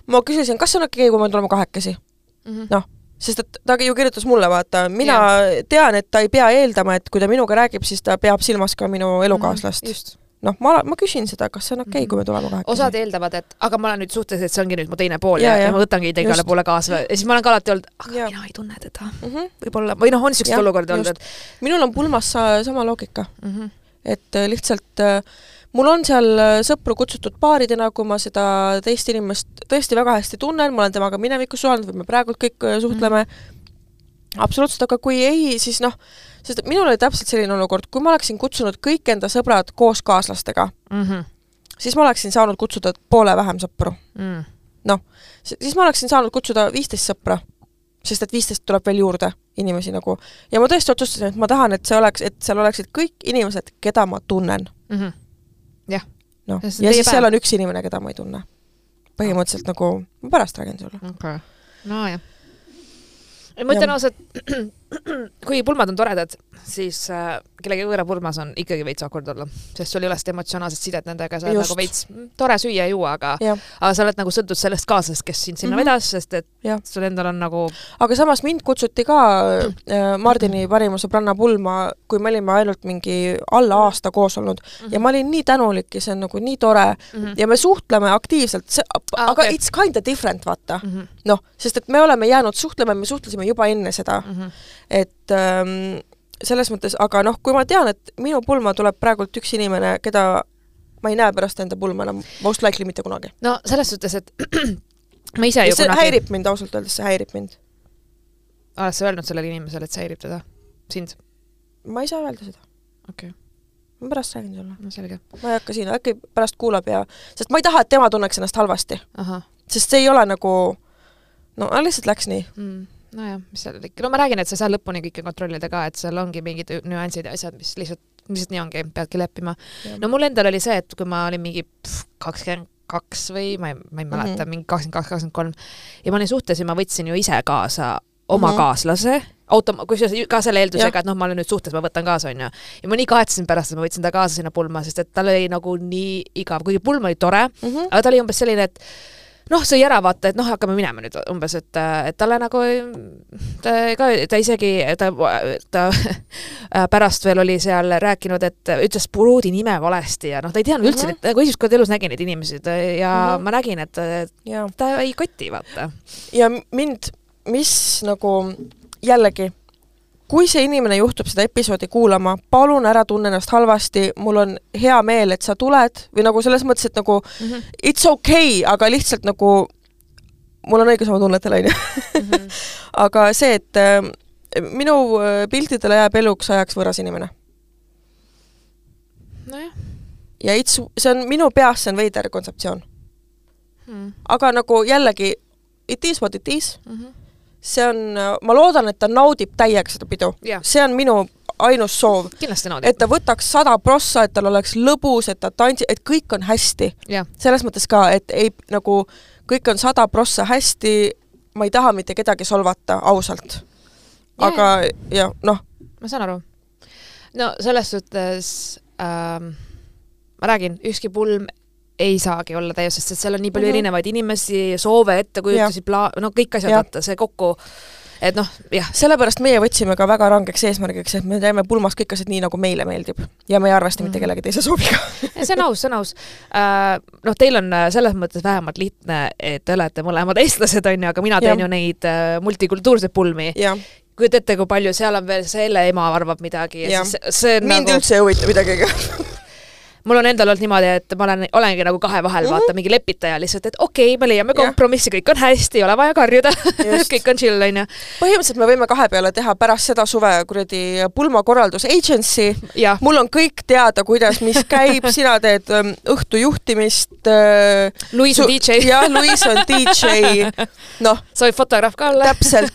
ma küsisin, kas on okei okay,, kui me tuleme kahekesi mm -hmm.. noh sest et ta ju kirjutas mulle, vaata, mina ja. tean, et ta ei pea eeldama, et kui ta minuga räägib, siis ta peab silmas ka minu mhm, elukaaslast mm. -hmm, noh, ma, ma küsin seda, kas see on okei okay, mm, -hmm. kui me tuleme kahekesi. osad eeldavad, et aga ma olen nüüd suhtes, et see ongi nüüd mu teine pool ja, ja, ja ma võtangi teid igale poole kaasa ja siis ma olen ka alati olnud, aga ja. mina ei tunne teda mm -hmm.. võib-olla, või noh, on niisuguseid olukordi olnud, et minul on pulmas sama loogika mm. -hmm. et äh, lihtsalt äh, mul on seal äh, sõpru kutsutud paaridena, kui ma seda teist inimest tõesti väga hästi tunnen, ma olen temaga minevikus suhelnud või me praegult kõik äh, suhtleme mm., absoluutselt, aga kui ei, siis noh, sest minul oli täpselt selline olukord, kui ma oleksin kutsunud kõik enda sõbrad koos kaaslastega mm, -hmm. siis ma oleksin saanud kutsuda poole vähem sõpru mm.. noh, siis ma oleksin saanud kutsuda viisteist sõpra, sest et viisteist tuleb veel juurde inimesi nagu. ja ma tõesti otsustasin, et ma tahan, et see oleks, et seal oleksid kõik inimesed, keda ma tunnen mm. -hmm jah. noh, ja siis päev. seal on üks inimene, keda ma ei tunne. põhimõtteliselt nagu, ma pärast räägin sulle. okei okay., nojah. ma ütlen ausalt, kui pulmad on toredad, siis äh, kellegi võõra pulmas on ikkagi veits awkward olla, sest sul ei ole seda emotsionaalset sidet nendega, sa oled nagu veits mm, tore süüa ja juua, aga jah, aga sa oled nagu sõltud sellest kaaslasest, kes sind sinna Mhm. vedas, sest et jah. sul endal on nagu aga samas mind kutsuti ka äh, Mardini parima sõbranna pulma, kui me olime ainult mingi alla aasta koos olnud ja ma olin nii tänulik ja see on nagu nii tore mm -hmm. ja me suhtleme aktiivselt, Ah, aga okei. it's kinda different, vaata. mm -hmm. noh, sest et me oleme jäänud suhtlema, me suhtlesime juba enne seda, mm -hmm. Et ähm, selles mõttes, aga noh, kui ma tean, et minu pulma tuleb praegult üks inimene, keda ma ei näe pärast enda pulma enam most likely mitte kunagi. no selles suhtes, et ma ise ju see kunagi, häirib mind ausalt öeldes, see häirib mind. oled sa öelnud sellele inimesele, et see häirib teda, sind? ma ei saa öelda seda, okei okay., ma pärast räägin sulle. no selge. ma ei hakka siin, äkki pärast kuulab ja, sest ma ei taha, et tema tunneks ennast halvasti, sest see ei ole nagu no lihtsalt läks nii. mm.. nojah, mis seal ikka, no ma räägin, et sa ei saa lõpuni kõike kontrollida ka, et seal ongi mingid nüansid ja asjad, mis lihtsalt, lihtsalt nii ongi, peadki leppima. no mul endal oli see, et kui ma olin mingi kakskümmend kaks või ma ei, ma ei mäleta mm, Mhm. -hmm. mingi kakskümmend kaks, kakskümmend kolm ja ma olin suhtes ja ma võtsin ju ise kaasa oma mm Mhm. -hmm. kaaslase, auto, kusjuures ka selle eeldusega, et noh, ma olen nüüd suhtes, ma võtan kaasa, onju. ja ma nii kahetsesin pärast, et ma võtsin ta kaasa sinna pulma, sest et tal oli nagu nii igav, kuigi pulm oli tore, mm. -hmm. aga ta oli umbes selline, et noh, sõi ära vaata, et noh, hakkame minema nüüd umbes, et, et talle nagu ta ka, ta isegi, ta, ta pärast veel oli seal rääkinud, et ütles pruudi nime valesti ja noh, ta ei teadnud üldse mm, -hmm. nagu esimest korda elus nägi neid inimesi ta- ja mm. -hmm. ma nägin, et ja, ta ei koti, vaata. ja mind, mis nagu jällegi, kui see inimene juhtub seda episoodi kuulama, palun ära tunne ennast halvasti, mul on hea meel, et sa tuled või nagu selles mõttes, et nagu Mm -hmm. it's okay, aga lihtsalt nagu mul on õigus oma tunnetel, onju. aga see, et äh, minu äh, piltidele jääb eluks ajaks võõras inimene nojah ja it's, see on minu peas, see on veider kontseptsioon. mm aga nagu jällegi, it is what it is, -hmm. See on, ma loodan, et ta naudib täiega seda pidu. jah, see on minu ainus soov, et. ta võtaks sada prossa, et tal oleks lõbus, et ta tantsib, et kõik on hästi. jah, selles mõttes ka, et ei nagu kõik on sada prossa hästi, ma ei taha mitte kedagi solvata ausalt. Jaa, aga ja noh, ma saan aru. no selles suhtes ähm, ma räägin, ükski pulm ei saagi olla täius, sest et seal on nii palju mm. -hmm. erinevaid inimesi, soove, ettekujutusi, pla-, no kõik asjad, vaata, see kokku, et noh, jah, sellepärast meie võtsime ka väga rangeks eesmärgiks, et me teeme pulmas kõik asjad nii, nagu meile meeldib ja me ei arvesta mitte Mhm. kellegi teise sooviga. see on aus, see on aus äh,. noh, teil on äh, selles mõttes vähemalt lihtne, et te olete mõlemad eestlased, on ju, aga mina teen Jah. ju neid äh, multikultuurseid pulmi. jah, kujuta ette, kui palju seal on veel selle ema arvab midagi ja Jah. siis see, on mind nagu üldse ei huvita midagi. mul on endal olnud niimoodi, et ma olen, olengi nagu kahe vahel mm, -hmm. vaata, mingi lepitaja lihtsalt, et okei okay,, me leiame kompromissi, kõik on hästi, ei ole vaja karjuda, kõik on chill, onju. põhimõtteliselt me võime kahe peale teha pärast seda suve kuradi pulmakorraldus agency, mul on kõik teada, kuidas, mis käib, sina teed ähm, õhtu juhtimist äh,. Luis on DJ, jah, Luis on DJ, noh, soovib fotograaf ka olla, täpselt,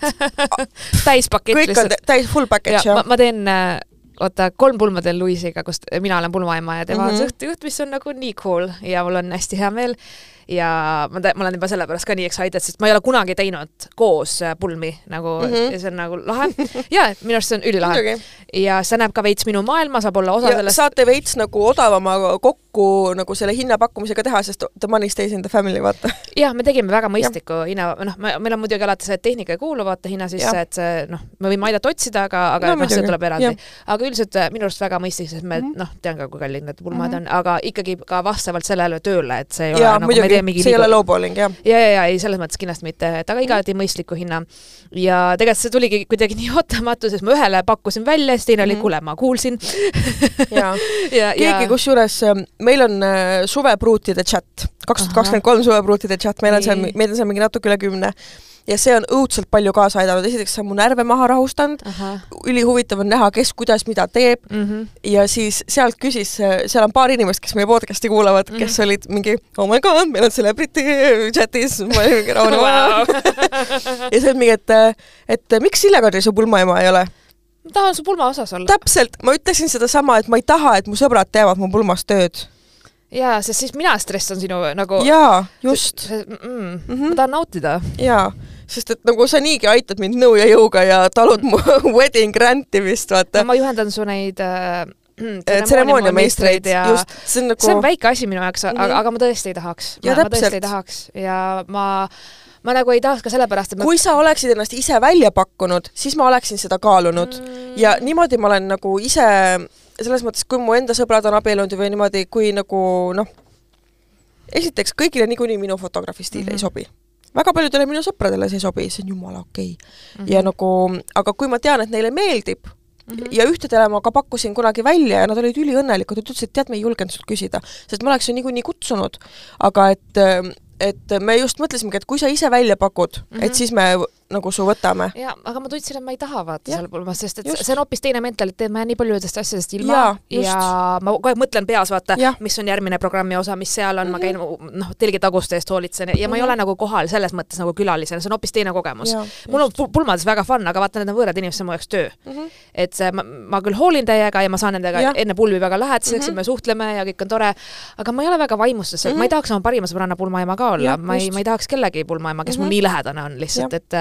täispakett kõik on lihtsalt. tä- täis full package jah. ma teen äh, oota, kolm pulma teen Luisiga, kus mina olen pulmaema ja tema mm. -hmm. õhtujuht, mis on nagu nii cool ja mul on hästi hea meel. Ja ma, ma olen juba sellepärast ka nii excited, sest ma ei ole kunagi teinud koos äh, pulmi nagu mm. -hmm. ja see on nagu lahe. ja minu arust see on ülilahe muidugi. ja see näeb ka veits minu maailma, saab olla osa ja sellest. saate veits nagu odavama kokku nagu selle hinnapakkumisega teha, sest the money stays in the family, vaata. jah, me tegime väga mõistliku hinna, noh, meil on muidugi alati see, et tehnika ei kuulu vaata hinna sisse et see noh, me võime aidata otsida, aga, aga No noh, see muidugi, tuleb eraldi aga üldiselt äh, minu arust väga mõistlik, sest me mm. -hmm. noh, tean ka, kui kallid need pulmad mm -hmm. on, aga ikkagi ka vastavalt sellele tööle, et see ei ole jaa, nagu me ei tee mingi see ei ole lowballing, jah. ja, ja, ja ei, selles mõttes kindlasti mitte, et aga igati mõistliku hinna. ja tegelikult see tuligi kuidagi nii ootamatu, sest ma ühele pakkusin välja, siis teine oli Mhm. kuule, ma kuulsin. jaa. ja, keegi, kusjuures ähm, meil on äh, suvepruutide chat, kaks tuhat kakskümmend kolm suvepruutide chat, meil on seal meil on seal mingi natuke üle kümne ja see on õudselt palju kaasa aidanud, esiteks see on mu närve maha rahustanud, ülihuvitav on näha, kes kuidas mida teeb mm. -hmm. ja siis sealt küsis, seal on paar inimest, kes meie podcast'i kuulavad mm, -hmm. kes olid mingi oh my god, meil on celebrity chatis, ma olin mingi rahune wow.. ja see on mingi, et, et miks Sille-Kadri su pulmaema ei ole? ma tahan su pulma osas olla. täpselt, ma ütlesin sedasama, et ma ei taha, et mu sõbrad teevad mu pulmas tööd. jaa, sest siis mina stressan sinu nagu jaa, just, mm, mm, Mhm. ma tahan nautida. jaa. Sest et nagu sa niigi aitad mind nõu ja jõuga ja talud mu wedding rant'i vist, vaata. ma juhendan su neid äh, tseremooniameistreid ja just, see on nagu see on väike asi minu jaoks mm, -hmm. aga, aga ma tõesti ei tahaks. ma, ma tõesti ei tahaks ja ma ma nagu ei tahaks ka sellepärast, et ma... kui sa oleksid ennast ise välja pakkunud, siis ma oleksin seda kaalunud mm. ja niimoodi ma olen nagu ise selles mõttes, kui mu enda sõbrad on abiellunud või niimoodi, kui nagu noh, esiteks kõigile niikuinii minu fotograafi stiil mm -hmm. ei mhm. sobi. Väga paljudele minu sõpradele see ei sobi, see on jumala okei okay. mm. -hmm. ja nagu, aga kui ma tean, et neile meeldib Mm -hmm. ja ühtedele ma ka pakkusin kunagi välja ja nad olid üliõnnelikud, nad ütlesid, et tead, me ei julgenud sult küsida, sest ma oleks ju niikuinii kutsunud. aga et, et me just mõtlesimegi, et kui sa ise välja pakud mm, -hmm. et siis me nagu su võtame. jaa, aga ma tundsin, et ma ei taha vaata seal pulmas, sest et Just. see on hoopis teine mentaliteet, ma jään nii paljudest asjadest ilma ja, ja ma kogu aeg mõtlen peas, vaata, mis on järgmine programmi osa, mis seal on mm, -hmm. ma käin mhm. noh, telgitaguste eest hoolitsen ja mm -hmm. ma ei mhm. ole nagu kohal selles mõttes nagu külalisena, see on hoopis teine kogemus. mul on pulmades väga fun, aga vaata, need on võõrad inimesed, see on mu jaoks töö mm. -hmm. et see, ma, ma küll hoolin teiega ja ma saan nendega ja. enne pulmi väga lähedaseks mm -hmm. ja me suhtleme ja kõik on tore, aga ma ei ole väga vaimustuses mm, -hmm. ma ei tahaks oma parima sõbranna pulmaema ka olla, ma ei, ma ei tahaks kellegi pulmaema, kes mm -hmm. mul nii lähedane on lihtsalt, et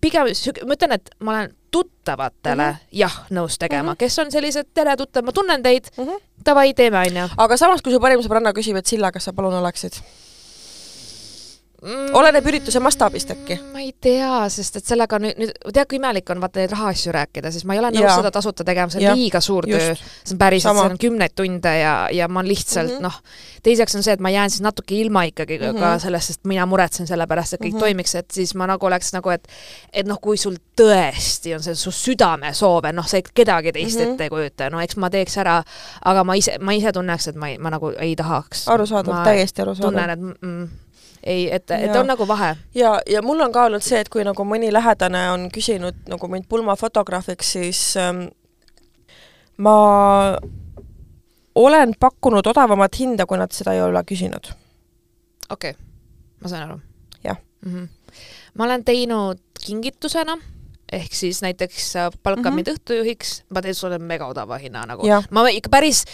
pigem ma ütlen, et ma olen tuttavatele mm -hmm. jah nõus tegema mm, -hmm. kes on sellised, tere tuttav, ma tunnen teid mm, -hmm. davai, teeme, onju. aga samas, kui su parim sõbranna küsib, et Silla, kas sa palun oleksid? Mm,. oleneb ürituse mastaabist äkki? ma ei tea, sest et sellega nüüd, nüüd tead, kui imelik on vaata neid rahaasju rääkida, siis ma ei ole nõus seda tasuta tegema, see on ja. liiga suur Just. töö. see on päriselt, see on kümneid tunde ja, ja ma lihtsalt mm -hmm. noh, teiseks on see, et ma jään siis natuke ilma ikkagi mm -hmm. ka sellest, sest mina muretsen selle pärast, et kõik mm -hmm. toimiks, et siis ma nagu oleks nagu, et et noh, kui sul tõesti on see su südamesoov, et noh, sa kedagi teist mm -hmm. ette ei kujuta, no eks ma teeks ära, aga ma ise, ma ise tunneks, et ma ei, ma nagu ei tahaks. arusaadav, täiesti arusaadav. tunnen, et mm, mm ei, et, et on nagu vahe. ja, ja mul on ka olnud see, et kui nagu mõni lähedane on küsinud nagu mind pulmafotograafiks, siis ähm, ma olen pakkunud odavamat hinda, kui nad seda ei ole küsinud. okei okay., ma saan aru. jah mm. -hmm. ma olen teinud kingitusena ehk siis näiteks palkad mm -hmm. mind õhtujuhiks, ma teen sulle mega odava hinna nagu. ma ikka päris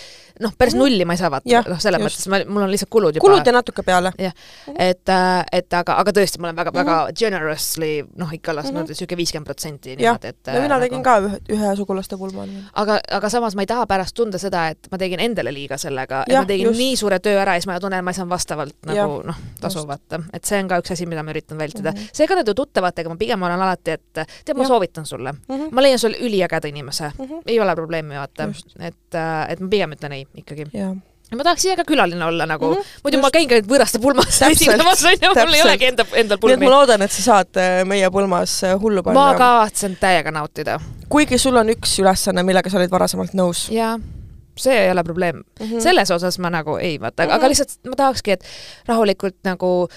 noh, päris mm -hmm. nulli ma ei saa vaata, noh, selles just. mõttes ma, mul on lihtsalt kulud juba. kulud ja natuke peale. jah mm -hmm., et, äh, et aga, aga tõesti, ma olen väga-väga mm -hmm. generously noh, ikka lasknud mm -hmm. niisugune viiskümmend protsenti niimoodi, et no mina äh, tegin nagu... ka ühe, ühe sugulaste pulma. aga, aga samas ma ei taha pärast tunda seda, et ma tegin endale liiga sellega, et ma tegin just. nii suure töö ära ja siis ma tunnen, et ma ei saanud vastavalt nagu noh, tasu vaata. et see on ka üks asi, mida ma üritan vältida mm -hmm.. seega nende tuttavatega ma pigem olen alati, et tead, ma soovitan sulle mm. -hmm. ma leian sulle üliägeda inimese mm, -hmm. ei ole probleemi, vaata. et, äh, et ma pigem ütlen ei ikkagi. ja ma tahaks ise ka külaline olla nagu mm, -hmm, muidu just. ma käin ka võõraste pulmas esinemas onju, mul ei olegi enda, endal pulmi. nii et ma loodan, et sa saad äh, meie pulmas äh, hullu panna. ma kavatsen täiega nautida. kuigi sul on üks ülesanne, millega sa olid varasemalt nõus. jaa see ei ole probleem mm. -hmm. selles osas ma nagu ei vaata mm, -hmm. aga lihtsalt ma tahakski, et rahulikult nagu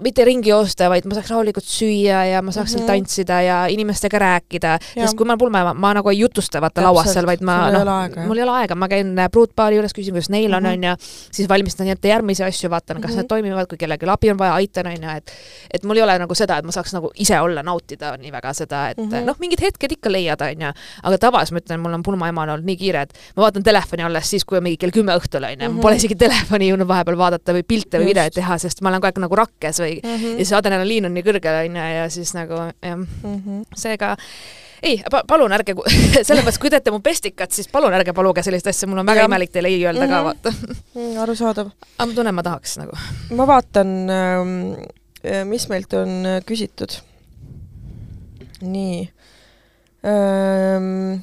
mitte ringi joosta, vaid ma saaks rahulikult süüa ja ma saaks mm -hmm. seal tantsida ja inimestega rääkida, sest kui ma pulma, ma nagu ei jutusta vaata lauas seal, vaid ma noh, mul ei ole aega, ma käin pruutpaari juures, küsin, kuidas neil on, mhm. onju, siis valmistan ette järgmisi asju, vaatan, kas mm -hmm. need toimivad, kui kellelgi abi on vaja, aitan, onju, et et mul ei ole nagu seda, et ma saaks nagu ise olla, nautida nii väga seda, et mm -hmm. noh, mingid hetked ikka leiad, onju, aga tavaliselt ma ütlen, mul on pulmaemana olnud nii kiire, et ma vaatan telefoni alles siis, kui on mingi kell kümme õhtul, onju, ma pole mhm. isegi telefoni jõudnud vahepeal vaadata või pilte või videoid teha, sest ma olen kogu aeg nagu rakkes või mm -hmm. ja siis adrenaliin on nii kõrgel, onju, ja siis nagu jah mm -hmm., seega ei pa, palun ärge, mõttes, kui teete mu pestikat, siis palun ärge paluge sellist asja, mul on väga ja. imelik teile ei öelda mm -hmm. ka, mhm. vaata mm, arusaadav. aga ma tunnen, ma tahaks nagu. ma vaatan, ähm, mis meilt on äh, küsitud. nii ähm,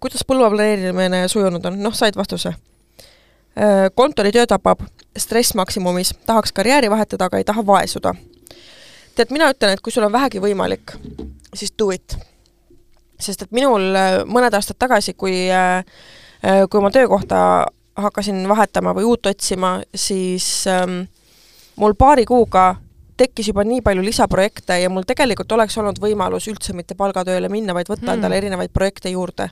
kuidas põlva planeerimine sujunud on, noh, said vastuse. Äh, kontoritöö tapab, stress maksimumis, tahaks karjääri vahetada, aga ei taha vaesuda. tead, mina ütlen, et kui sul on vähegi võimalik, siis do it. sest et minul äh, mõned aastad tagasi, kui, äh, kui ma töökohta hakkasin vahetama või uut otsima, siis ähm, mul paari kuuga tekkis juba nii palju lisaprojekte ja mul tegelikult oleks olnud võimalus üldse mitte palgatööle minna, vaid võtta mm. endale erinevaid projekte juurde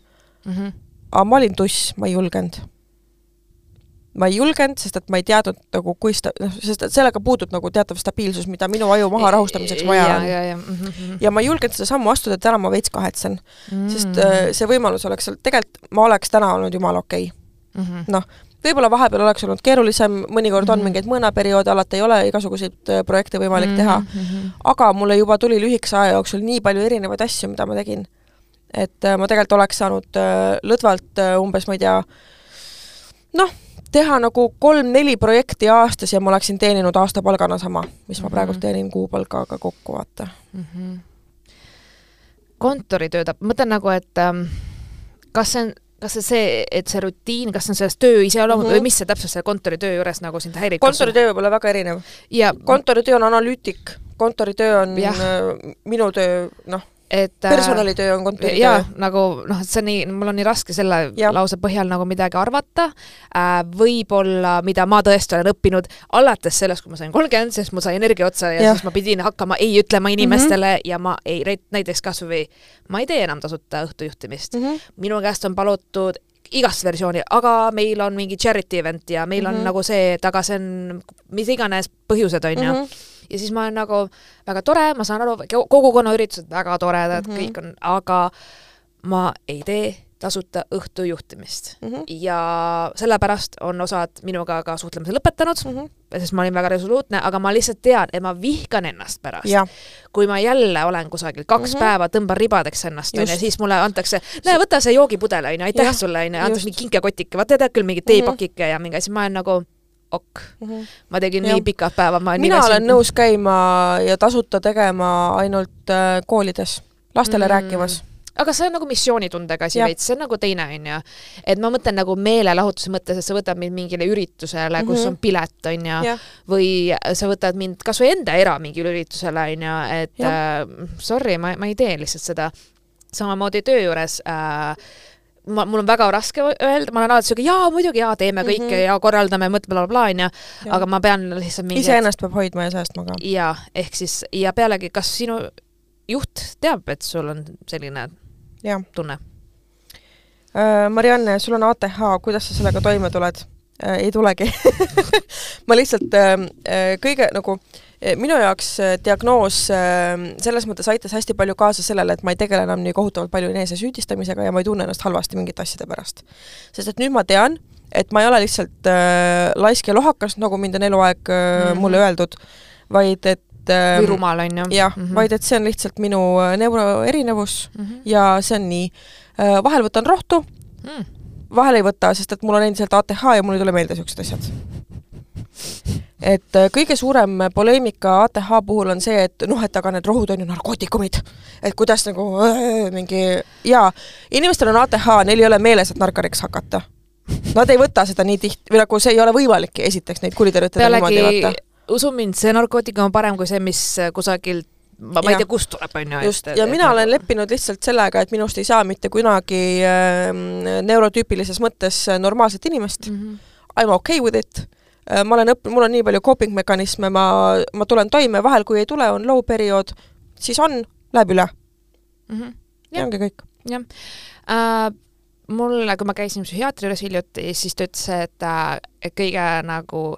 mm. -hmm. aga ma olin tuss, ma ei julgenud ma ei julgenud, sest et ma ei teadnud nagu, kui sta-, noh, sest et sellega puudub nagu teatav stabiilsus, mida minu aju maha rahustamiseks vaja on. ja, ja, mm -hmm. ja ma ei julgenud seda sammu astuda, täna ma veits kahetsen mm. -hmm. sest äh, see võimalus oleks seal, tegelikult ma oleks täna olnud jumala okei okay. mm -hmm.. noh, võib-olla vahepeal oleks olnud keerulisem, mõnikord mm -hmm. on Mhm. mingeid mõõnaperioode, alati ei ole igasuguseid äh, projekte võimalik mm -hmm. teha, -hmm. aga mulle juba tuli lühikese aja jooksul nii palju erinevaid asju, mida ma tegin. Et äh, ma tegelikult oleks saanud äh, lõdvalt äh, umbes, ma ei tea, noh, teha nagu kolm-neli projekti aastas ja ma oleksin teeninud aastapalgana sama, mis ma praegu Mhm. teenin kuupalgaga kokku, vaata. mm. -hmm. kontoritööd, ma mõtlen nagu, et ähm, kas see on, kas see see, et see rutiin, kas see on selles töö iseloom mm Mhm. -hmm. või mis see täpselt selle kontoritöö juures nagu sind häirib? kontoritöö võib olla väga erinev. ja kontoritöö on analüütik, kontoritöö on äh, minu töö, noh, et äh, personalitöö on kontoritöö. jaa, nagu noh, et see on nii, mul on nii raske selle Jah. lause põhjal nagu midagi arvata äh,, võib-olla, mida ma tõesti olen õppinud alates sellest, kui ma sain kolmkümmend, sest mul sai energia otsa ja Jah. siis ma pidin hakkama ei ütlema inimestele mm -hmm. ja ma ei, näiteks kas või ma ei tee enam tasuta õhtujuhtimist mm. Mhm. -hmm. minu käest on palutud igast versiooni, aga meil on mingi charity event ja meil mm -hmm. Mhm. on nagu see, et aga see on mis iganes põhjused, on ju Mhm. Ja siis ma olen nagu väga tore, ma saan aru, kogukonnaüritused väga toredad mm, Mhm. -hmm. kõik on, aga ma ei tee tasuta õhtujuhtimist mm. Mhm. -hmm. ja sellepärast on osad minuga ka suhtlemise lõpetanud mm, Mhm. -hmm. sest ma olin väga resoluutne, aga ma lihtsalt tean, et ma vihkan ennast pärast. kui ma jälle olen kusagil kaks mm Mhm. -hmm. päeva, tõmban ribadeks ennast, onju, siis mulle antakse, näe, võta see joogipudel, onju, aitäh Jah, sulle, onju, antakse mingi kinkekotike, vaata tead küll, mingi teepakike ja mingi asi, ma olen nagu ok. ma tegin Jah. nii pikad päevad, ma olen mina nii olen nõus käima ja tasuta tegema ainult äh, koolides, lastele Mm. mm. rääkimas. aga see on nagu missioonitundega asi veits, see on nagu teine onju. et ma mõtlen nagu meelelahutuse mõttes, et sa võtad mind mingile üritusele, kus Mhm. on pilet onju, või sa võtad mind kasvõi enda era mingile üritusele onju, et äh, sorry, ma, ma ei tee lihtsalt seda. samamoodi töö juures äh, ma, mul on väga raske öelda, ma olen alati siuke jaa, muidugi jaa, teeme kõike mm. -hmm. ja korraldame, mõtleme blablabla onju, aga ma pean lihtsalt mingi iseennast peab hoidma ja säästma ka. jaa, ehk siis ja pealegi, kas sinu juht teab, et sul on selline jah. tunne? Marianne, sul on ATH, kuidas sa sellega toime tuled? ei tulegi ma lihtsalt äh, äh, kõige nagu äh, minu jaoks äh, diagnoos äh, selles mõttes aitas hästi palju kaasa sellele, et ma ei tegele enam nii kohutavalt palju enesesüüdistamisega ja ma ei tunne ennast halvasti mingite asjade pärast. sest et nüüd ma tean, et ma ei ole lihtsalt äh, laisk ja lohakas, nagu mind on eluaeg äh, mm -hmm. mulle öeldud, vaid et äh, või rumal on ju? jah mm -hmm., vaid et see on lihtsalt minu neuroerinevus mm. -hmm. ja see on nii äh,. vahel võtan rohtu, Mm. vahel ei võta, sest et mul on endiselt ATH ja mul ei tule meelde niisugused asjad. Et äh, kõige suurem poleemika ATH puhul on see, et noh, et aga need rohud on ju narkootikumid. et kuidas nagu äh, mingi jaa, inimestel on ATH, neil ei ole meeles, et narkariks hakata. Nad ei võta seda nii tihti, või nagu see ei ole võimalikki esiteks neid kuritarvitada niimoodi vaata. usu mind, see narkootikum on parem kui see, mis kusagilt ma, ma ei Jah. tea, kust tuleb, on ju. just, ja mina olen leppinud lihtsalt sellega, et minust ei saa mitte kunagi äh, neurotüüpilises mõttes normaalset inimest mm. -hmm. I m okay with it ma olen õppinud, mul on nii palju coping mekanisme, ma, ma tulen toime, vahel kui ei tule, on low periood, siis on, läheb üle Mm -hmm. ja ongi kõik. jah äh,. mulle, kui ma käisin psühhiaatri juures hiljuti, siis ta ütles, et äh, et kõige nagu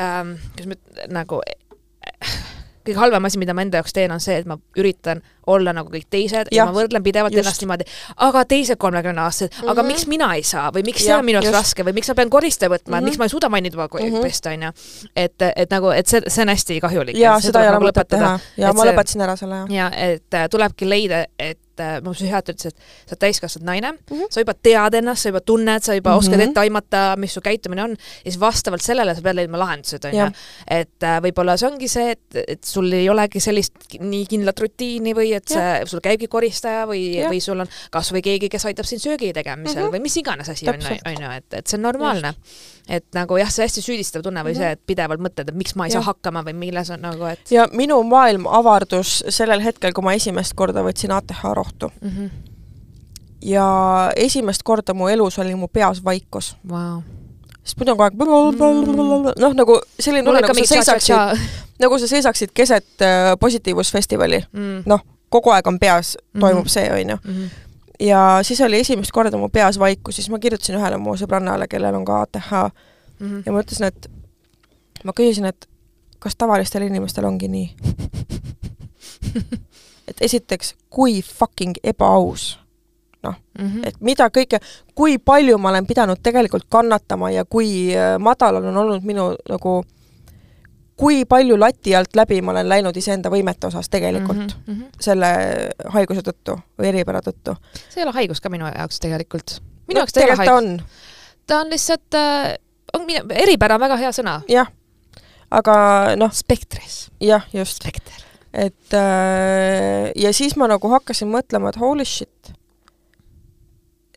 ähm,, kuidas ma nagu äh, kõige halvem asi, mida ma enda jaoks teen, on see, et ma üritan olla nagu kõik teised ja, ja ma võrdlen pidevalt just. ennast niimoodi, aga teised kolmekümneaastased mm, -hmm. aga Mhm. miks mina ei saa või miks see Jah, on minu jaoks raske või miks ma pean koristaja võtma mm, -hmm. Mhm. miks ma ei suuda mainida mm Mhm. -hmm. pesta, onju. et, et nagu, et see, see on hästi kahjulik. ja seda ei ole mõtet teha ja Et ma see- lõpetasin ära selle, jah. ja et äh, tulebki leida, et äh, mu psühhiaater ütles, et sa oled täiskasvanud naine mm, Mhm. -hmm. sa juba tead ennast, sa juba tunned, sa juba mm -hmm. oskad Mhm. ette aimata, mis su käitumine on ja siis vastavalt sellele sa pead leidma lahendused, onju et äh, võib-olla see ongi see, et, et sul ei olegi sellist nii kindlat rutiini või et see, sul käibki koristaja või või sul on kasvõi keegi, kes aitab sind söögi tegemisel mm Mhm. -hmm. või mis iganes asi on, on ju, et, et see on normaalne. et nagu jah, see hästi süüdistav tunne või mm -hmm. see, et pidevalt mõtled, et miks ma ei Mhm. Jah. saa hakkama või milles on nagu, et ja minu maailm avardus sellel hetkel, kui ma esimest korda võtsin ATH rohtu mm. -hmm. ja esimest korda mu elus oli mu peas vaikus, Wow. sest muidu on kogu aeg noh, nagu selline tunne, nagu sa seisaksid, nagu sa seisaksid keset äh, positiivsusfestivali, mm. noh, kogu aeg on peas, toimub Mhm. see, on ju. mm. -hmm. ja siis oli esimest korda mu peas vaikus, siis ma kirjutasin ühele mu sõbrannale, kellel on ka ATH Mm -hmm. ja ma ütlesin, et ma küsisin, et kas tavalistel inimestel ongi nii? et esiteks, kui fucking ebaaus noh mm -hmm. et mida kõike, kui palju ma olen pidanud tegelikult kannatama ja kui äh, madalal on olnud minu nagu kui palju lati alt läbi ma olen läinud iseenda võimete osas tegelikult mm mm -hmm. selle haiguse tõttu või eripära tõttu. see ei ole haigus ka minu jaoks tegelikult. minu no, jaoks ta ei ole haigus. on, ta on lihtsalt äh, on eripära on väga hea sõna. jah. aga noh, spektris. jah, just. spekter. et äh, ja siis ma nagu hakkasin mõtlema, et holy shit,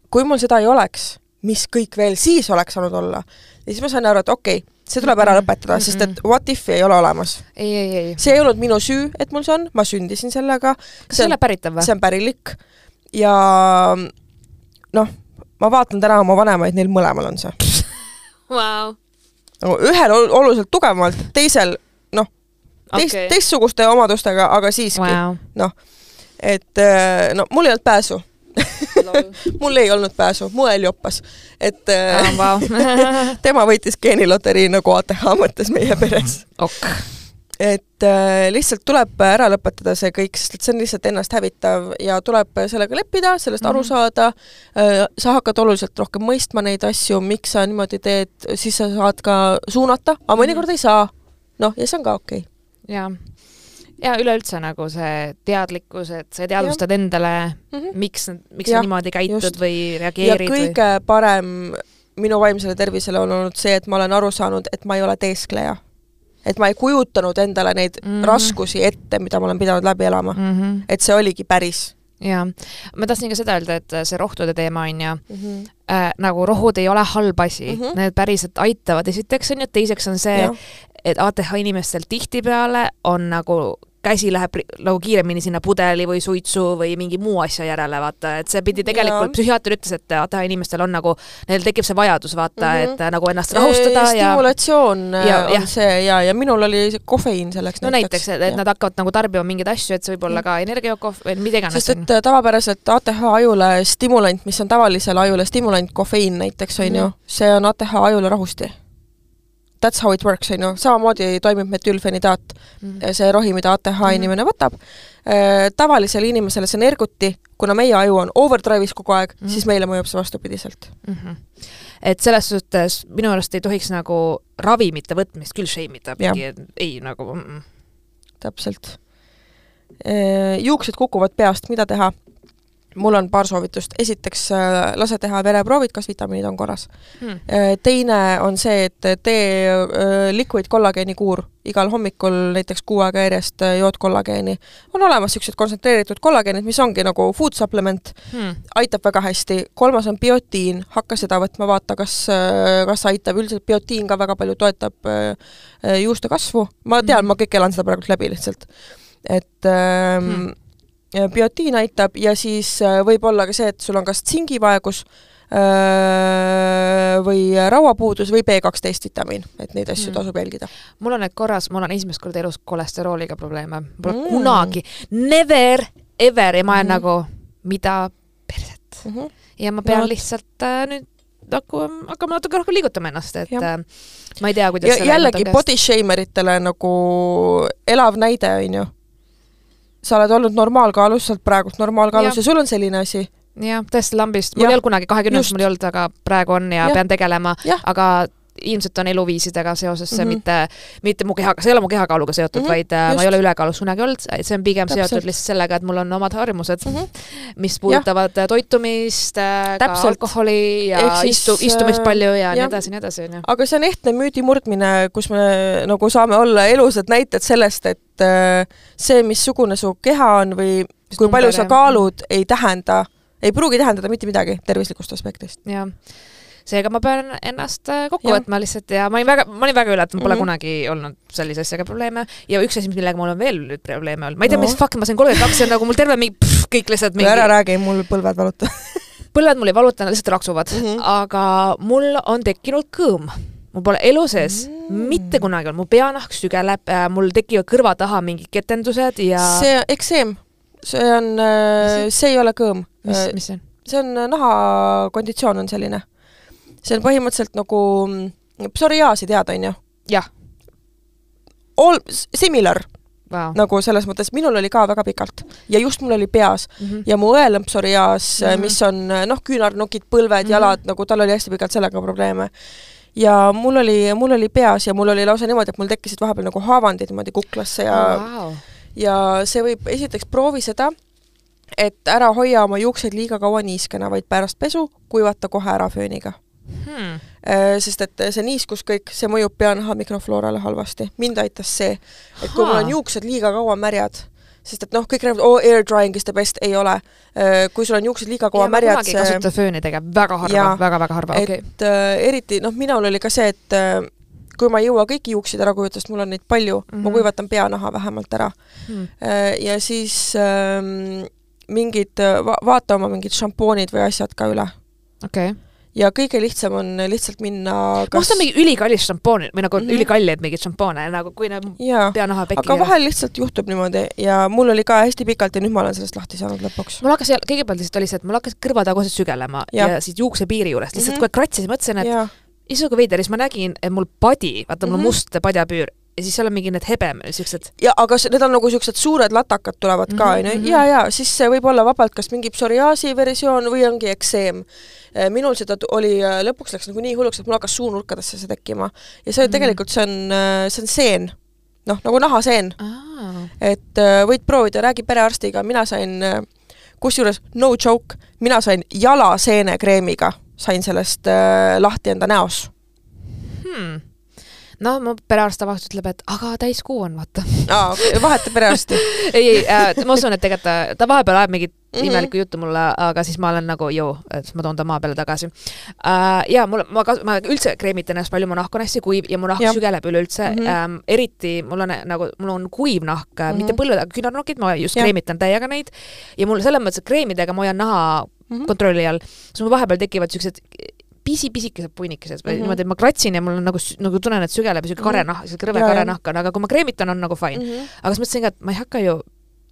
kui mul seda ei oleks, mis kõik veel siis oleks saanud olla, ja siis ma sain aru, et okei okay,, see tuleb ära lõpetada, sest et what if'i ei ole olemas. ei, ei, ei. see ei olnud minu süü, et mul see on, ma sündisin sellega. kas see ole päritav või? see on pärilik ja noh, ma vaatan täna oma vanemaid, neil mõlemal on see. wow. nagu ühel ol oluliselt tugevamalt, teisel noh, teist okay., teistsuguste omadustega, aga siiski wow. noh, et äh, no mul ei olnud pääsu mul ei olnud pääsu, mu õel joppas. et äh, oh, wow. tema võitis geeniloterii nagu ATH mõttes meie peres. ok. et äh, lihtsalt tuleb ära lõpetada see kõik, sest et see on lihtsalt ennast hävitav ja tuleb sellega leppida, sellest mm -hmm. aru Mhm. saada äh,, sa hakkad oluliselt rohkem mõistma neid asju, miks sa niimoodi teed, siis sa saad ka suunata, aga mõnikord ei saa. noh, ja see on ka okei okay. ja, ja üleüldse nagu see teadlikkus, et sa teadvustad ja. endale, mm. -hmm. miks, miks Jah, sa niimoodi käitud just. või ja reageerid või kõige parem minu vaimsele tervisele on olnud see, et ma olen aru saanud, et ma ei ole teeskleja. et ma ei kujutanud endale neid mm. -hmm. raskusi ette, mida ma olen pidanud läbi elama mm. -hmm. et see oligi päris ja ma tahtsin ka seda öelda, et see rohtude teema on ju mm. -hmm. äh, nagu rohud ei ole halb asi mm. -hmm. need päriselt aitavad, esiteks on ju, teiseks on see, et ATH inimestel tihtipeale on nagu käsi läheb nagu kiiremini sinna pudeli või suitsu või mingi muu asja järele, vaata, et see pidi tegelikult, psühhiaater ütles, et ATH inimestel on nagu, neil tekib see vajadus, vaata mm. -hmm. et äh, nagu ennast rahustada ja stimulatsioon Ja- ja, on jah. see ja, ja minul oli see kofeiin selleks no näiteks, et, et nad hakkavad nagu tarbima mingeid asju, et see võib olla Mm. ka energiakohv või mida iganes. sest et äh, tavapäraselt ATH ajule stimulant, mis on tavalisele ajule stimulant, kofeiin näiteks, on ju Mhm., see on ATH ajule rahusti. That's how it works, on ju, samamoodi toimib metülfenidaat, Mm. see rohi, mida ATH Mhm. inimene võtab. Tavalisele inimesele see on erguti, kuna meie aju on overdrive'is kogu aeg Mhm. siis meile mõjub see vastupidiselt. mm. -hmm. et selles suhtes minu arust ei tohiks nagu ravimite võtmist küll shame ida, ei nagu mm -mm. täpselt. Juuksed kukuvad peast, mida teha? Mul on paar soovitust, esiteks äh, lase teha vereproovid, kas vitamiinid on korras. Hmm. teine on see, et tee äh, liquid kollageeni kuur, igal hommikul näiteks kuu aega järjest äh, jood kollageeni. on olemas niisugused kontsentreeritud kollageenid, mis ongi nagu food supplement, Hmm. aitab väga hästi, kolmas on biotiin, hakka seda võtma, vaata, kas, kas aitab, üldiselt biotiin ka väga palju toetab äh, äh, juuste kasvu, ma tean Mhm. mm., ma kõik elan seda praegu läbi lihtsalt. et ähm, Hmm. Biotiin aitab ja siis äh, võib olla ka see, et sul on kas tsingivaegus äh, või rauapuudus või B12 vitamiin, et neid asju Mm. tasub jälgida. mul on need korras, mul on esimest korda elus kolesterooliga probleeme. Pole Mm. kunagi, never ever ja ma olen mm. nagu, mida perset. Mm -hmm. ja ma pean No. lihtsalt äh, nüüd nagu hakkama natuke rohkem liigutama ennast, et Jah. äh, ma ei tea, kuidas ja jällegi body shamer itele nagu elav näide, on ju. Sa oled olnud normaalkaalus, sa oled praegult normaalkaalus Jah. ja sul on selline asi. jah, tõesti lambist, mul Jah. ei olnud kunagi kahekümnendas, Just. mul ei olnud, aga praegu on ja, ja. pean tegelema, aga ilmselt on eluviisidega seoses see mm -hmm. mitte, mitte mu kehaga, see ei ole mu kehakaaluga seotud mm, -hmm. vaid äh, just. ma ei ole ülekaalus kunagi olnud, see on pigem Täpselt. seotud lihtsalt sellega, et mul on omad harjumused Mm -hmm. mis puudutavad ja. toitumist, ka Täpselt. alkoholi ja siis, istu, istumist äh, palju ja nii jah. edasi, nii edasi, onju. aga see on ehtne müüdi murdmine, kus me nagu saame olla elusad näited sellest, et äh, see, missugune su keha on või kui palju sa kaalud, ei tähenda, ei pruugi tähendada mitte midagi tervislikust aspektist. jah. Seega ma pean ennast äh, kokku Jah. võtma lihtsalt ja ma olin väga, ma olin väga üllatunud, pole mm -hmm. kunagi olnud sellise asjaga probleeme ja üks asi, millega mul on veel nüüd probleeme olnud, ma ei tea No. mis fuck, ma sain kolmkümmend kaks ja nagu mul terve mingi pff, kõik lihtsalt mingi... ära räägi, mul põlved valutavad põlved mul ei valuta, nad lihtsalt raksuvad mm. -hmm. aga mul on tekkinud kõõm. mul pole elu sees Mm. mitte kunagi olnud, mu peanahk sügeleb, mul tekivad kõrva taha mingid ketendused ja see ekseem, see on, see ei ole kõõm. mis, mis see on? see on äh, nahakonditsioon on selline. See on põhimõtteliselt nagu psoriaasi tead, on ju? jah. All, similar, wow. nagu selles mõttes, minul oli ka väga pikalt ja just mul oli peas mm -hmm. ja mu õelõmp psoriaas mm. -hmm. mis on noh, küünarnukid, põlved mm. -hmm. jalad, nagu tal oli hästi pikalt sellega probleeme. ja mul oli, mul oli peas ja mul oli lausa niimoodi, et mul tekkisid vahepeal nagu haavandid niimoodi kuklasse ja oh, wow. ja see võib, esiteks proovi seda, et ära hoia oma juukseid liiga kaua niiskena, vaid pärast pesu kuivata kohe ära fööniga. Hmm. Äh, sest et see niiskus kõik, see mõjub peanaha mikrofloorale halvasti. mind aitas see, et kui mul on juuksed liiga kaua märjad, sest et noh, kõik räägivad, oo, air drying is the best, ei ole. kui sul on juuksed liiga kaua ja märjad, kunagi ei kasuta fööni tegelikult, väga harva väga-väga harva, okei. et äh, eriti noh, minul oli ka see, et äh, kui ma ei jõua kõiki juukseid ära kuivata, sest mul on neid palju mm, -hmm. ma Mhm. kuivatan peanaha vähemalt ära. Äh, ja siis ähm, mingid va, vaata oma mingid šampoonid või asjad ka üle. okei. Ja kõige lihtsam on lihtsalt minna ma ostan mingi ülikallis šampooni või nagu mm. -hmm. ülikalleid mingeid šampoone nagu kui need peanaha pekki aga vahel lihtsalt juhtub niimoodi ja mul oli ka hästi pikalt ja nüüd ma olen sellest lahti saanud lõpuks. mul hakkas kõigepealt lihtsalt oli see, et mul hakkas kõrvatagused sügelema ja, ja siit juuksepiiri juurest lihtsalt Mhm. kogu aeg kratsisin, mõtlesin, et issand kui veider, siis ma nägin, et mul padi, vaata mul on Mhm. must padjapüür ja siis seal on mingi need hebem, siuksed ja aga see- need on nagu niisugused suured latakad tulevad ka, Mhm, onju, mhm. ja, ja siis see võib olla vabalt kas mingi psoriaasi versioon või ongi ekseem. minul seda oli, lõpuks läks nagu nii hulluks, et mul hakkas suunurkadesse see tekkima. ja see Mhm. tegelikult, see on, see on seen. noh, nagu nahaseen. ah.. et äh, võid proovida, räägi perearstiga, mina sain, kusjuures no joke, mina sain jalaseenekreemiga, sain sellest äh, lahti enda näos. Hmm. No mu perearst tavaliselt ütleb, et aga täiskuu on, vaata. aa, vaheta perearsti. ei, ei äh,, ma usun, et tegelikult ta, ta vahepeal ajab mingit mm Mhm. -hmm. imelikku juttu mulle, aga siis ma olen nagu joo, et ma toon ta maa peale tagasi uh,. ja mul, ma kas-, ma üldse kreemitan ennast palju, mu nahk on hästi kuiv ja mu nahk Jah. sügeleb üleüldse mm. Mhm. -hmm. Um, eriti mul on nagu, mul on kuiv nahk mm, -hmm. Mhm. mitte põlved, aga küünarnukid, ma just Jah. kreemitan täiega neid ja mul selles mõttes, et kreemidega ma hoian naha mm Mhm. -hmm. kontrolli all, siis mul vahepeal tekivad siuksed pisi-pisikesed punnikesed või mm Mhm. -hmm. niimoodi, et ma kratsin ja mul on nagu, nagu tunnen, et sügeleb siuke Mhm. karenahk, siuke rõve karenahk on, aga kui ma kreemitan, on nagu fine mm. -hmm. aga siis mõtlesin ka, et ma ei hakka ju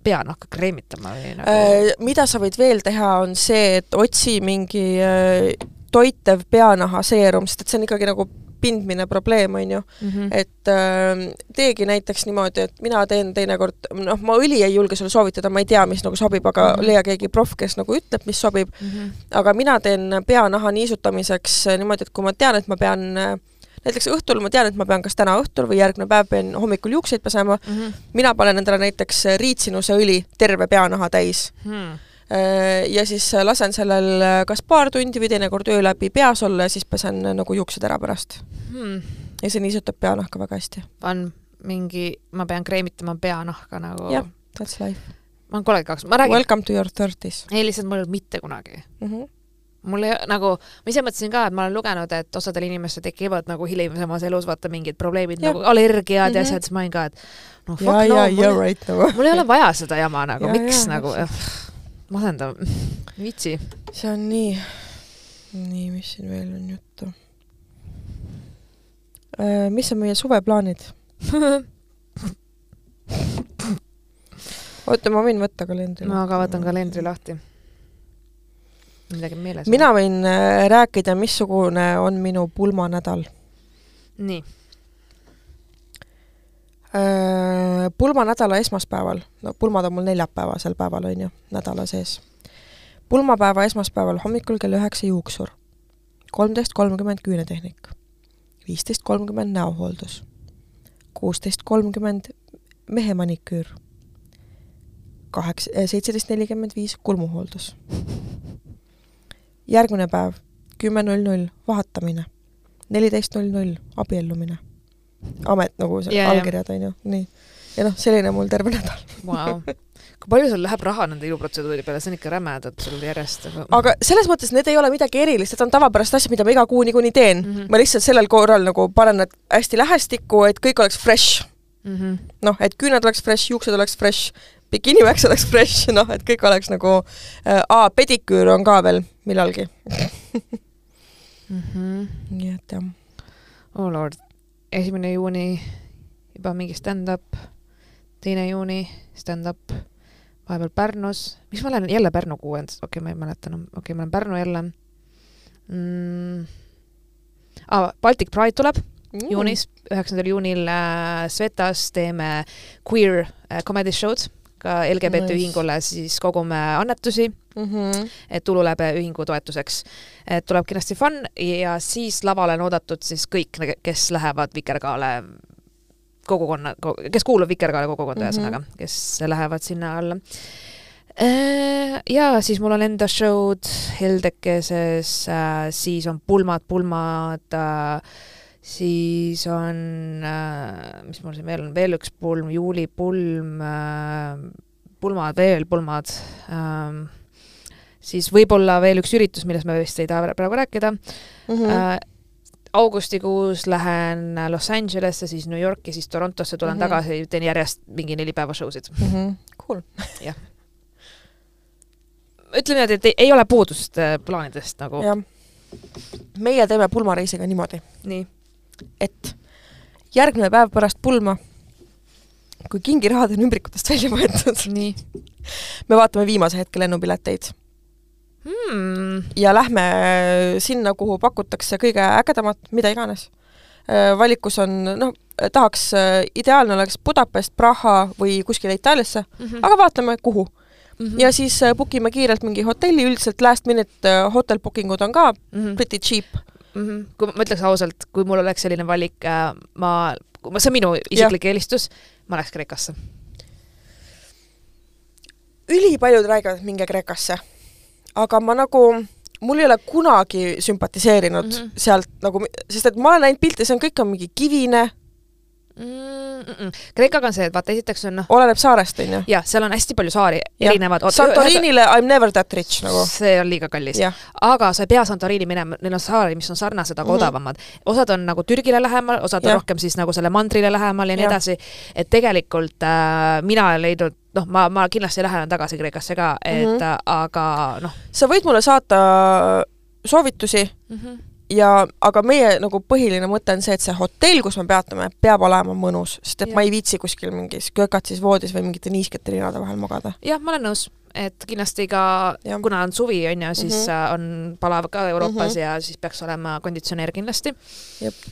peanahka kreemitama või nagu Äh, mida sa võid veel teha, on see, et otsi mingi äh, toitev peanahaseerum, sest et see on ikkagi nagu pindmine probleem, on ju. mm. -hmm. et äh, teegi näiteks niimoodi, et mina teen teinekord, noh, ma õli ei julge sulle soovitada, ma ei tea, mis nagu sobib, aga Mhm. leia keegi proff, kes nagu ütleb, mis sobib, Mm -hmm. aga mina teen peanaha niisutamiseks äh, niimoodi, et kui ma tean, et ma pean äh, näiteks õhtul ma tean, et ma pean kas täna õhtul või järgmine päev pean hommikul juukseid pesema, Mm -hmm. mina panen endale näiteks riitsinuse õli terve peanaha täis Hmm. Äh, ja siis lasen sellel äh, kas paar tundi või teinekord öö läbi peas olla ja siis pesen äh, nagu juuksed ära pärast. Hmm. ja see niisutab peanahka väga hästi. on mingi, ma pean kreemitama peanahka nagu jah, that's life. ma olen koledaks, ma räägin, Welcome to your thirties ei lihtsalt mul ei olnud mitte kunagi. mm. -hmm. mul ei, nagu, ma ise mõtlesin ka, et ma olen lugenud, et osadel inimestel tekivad nagu hilisemas elus vaata mingid probleemid Jah. nagu allergiad mm -hmm. ja Mhm. asjad, siis ma olin ka, et no fuck ja, no ja, mul, right nagu. mul ei ole vaja seda jama nagu, Ja, miks ja, nagu masendav, ei viitsi. see on nii, nii, mis siin veel on juttu? mis on meie suveplaanid? oota, ma võin võtta kalendri. ma ka võtan kalendri lahti. midagi meeles. mina võin äh, rääkida, missugune on minu pulmanädal. nii, Äh, pulmanädala esmaspäeval, no pulmad on mul neljapäevasel päeval, on ju, nädala sees. pulmapäeva esmaspäeval hommikul kell üheksa juuksur, kolmteist kolmkümmend küünetehnik, viisteist kolmkümmend näohooldus, kuusteist kolmkümmend mehe maniküür, kaheksa, seitseteist nelikümmend viis kulmuhooldus. järgmine päev, kümme null null vahetamine, neliteist null null abiellumine amet nagu see jaa. allkirjad on ju, nii. ja noh, selline mul terve nädal. vau. kui palju sul läheb raha nende iluprotseduuri peale, see on ikka räme, et sul järjest. aga selles mõttes need ei ole midagi erilist, need on tavapärased asjad, mida ma iga kuu niikuinii teen mm. -hmm. ma lihtsalt sellel korral nagu panen need hästi lähestikku, et kõik oleks fresh. mm. -hmm. noh, et küüned oleks fresh, juuksed oleks fresh, bikiniväks oleks fresh, noh, et kõik oleks nagu äh,, aa, pediküür on ka veel millalgi. Mm -hmm. nii et jah. oh lord, esimene juuni juba mingi stand-up, teine juuni stand-up, vahepeal Pärnus, miks ma olen jälle Pärnu kuuend, okei okay,, ma ei mäleta enam, okei okay,, ma olen Pärnu jälle mm.. Ah, Baltic Pride tuleb Mm. juunis, üheksandal juunil äh, Svetas teeme queer äh, comedy show'd, ka LGBT Nice. ühingule siis kogume annetusi, mm. -hmm. et Tululäbe ühingu toetuseks. et tuleb kindlasti fun ja siis lavale on oodatud siis kõik, kes lähevad Vikerkaale kogukonna, kes kuulub Vikerkaale kogukonda Mhm. ühesõnaga mm, -hmm. kes lähevad sinna alla. ja siis mul on enda show'd Heldekeses, siis on pulmad, pulmad, siis on, mis mul siin veel on, veel üks pulm, juulipulm, pulmad, veel pulmad ähm, siis võib-olla veel üks üritus, millest me vist ei taha praegu rääkida Mm mm.. -hmm. Äh, augustikuus lähen Los Angelesse, siis New Yorki, siis Torontosse tulen mm. -hmm. tagasi, teen järjest mingi neli päeva show sid. Mm -hmm. Cool. ütleme niimoodi, et ei, ei ole puudust äh, plaanidest nagu. jah. meie teeme pulmareisiga niimoodi, nii, et järgmine päev pärast pulma, kui kingirahad on ümbrikutest välja võetud, nii me vaatame viimase hetke lennupileteid hmm.. ja lähme sinna, kuhu pakutakse kõige ägedamat, mida iganes. valikus on, noh, tahaks, ideaalne oleks Budapest, Praha või kuskile Itaaliasse, Mm -hmm. aga vaatame, kuhu. -hmm. ja siis äh, book ime kiirelt mingi hotelli, üldiselt last minute äh, hotel booking ud on ka mm -hmm. pretty cheap. mm. -hmm. kui ma ütleks ausalt, kui mul oleks selline valik, ma, see on minu isiklik eelistus, ma läheks Kreekasse. ülipaljud räägivad, minge Kreekasse. Aga ma nagu, mul ei ole kunagi sümpatiseerinud mm. -hmm. sealt nagu, sest et ma olen näinud pilte, see on kõik on mingi kivine, Mm -mm. Kreekaga on see, et vaata, esiteks on noh, oleneb saarest, onju. jah, seal on hästi palju saari, erinevad. Santorinile I m never that rich nagu. see on liiga kallis. aga sa ei pea Santorini minema, neil on saari, mis on sarnased, aga mm. -hmm. odavamad. osad on nagu Türgile lähemal, osad on Jah. rohkem siis nagu selle mandrile lähemal ja nii edasi. et tegelikult äh, mina olen leidnud, noh, ma, ma kindlasti lähen tagasi Kreekasse ka, et mm. -hmm. aga noh sa võid mulle saata soovitusi mm -hmm. ja, aga meie nagu põhiline mõte on see, et see hotell, kus me peatume, peab olema mõnus, sest et Jah. ma ei viitsi kuskil mingis kökatsis voodis või mingite niiskete rinade vahel magada. jah, ma olen nõus, et kindlasti ka kuna on suvi, on ju, siis mm -hmm. on palav ka Euroopas mm. -hmm. ja siis peaks olema konditsioneer kindlasti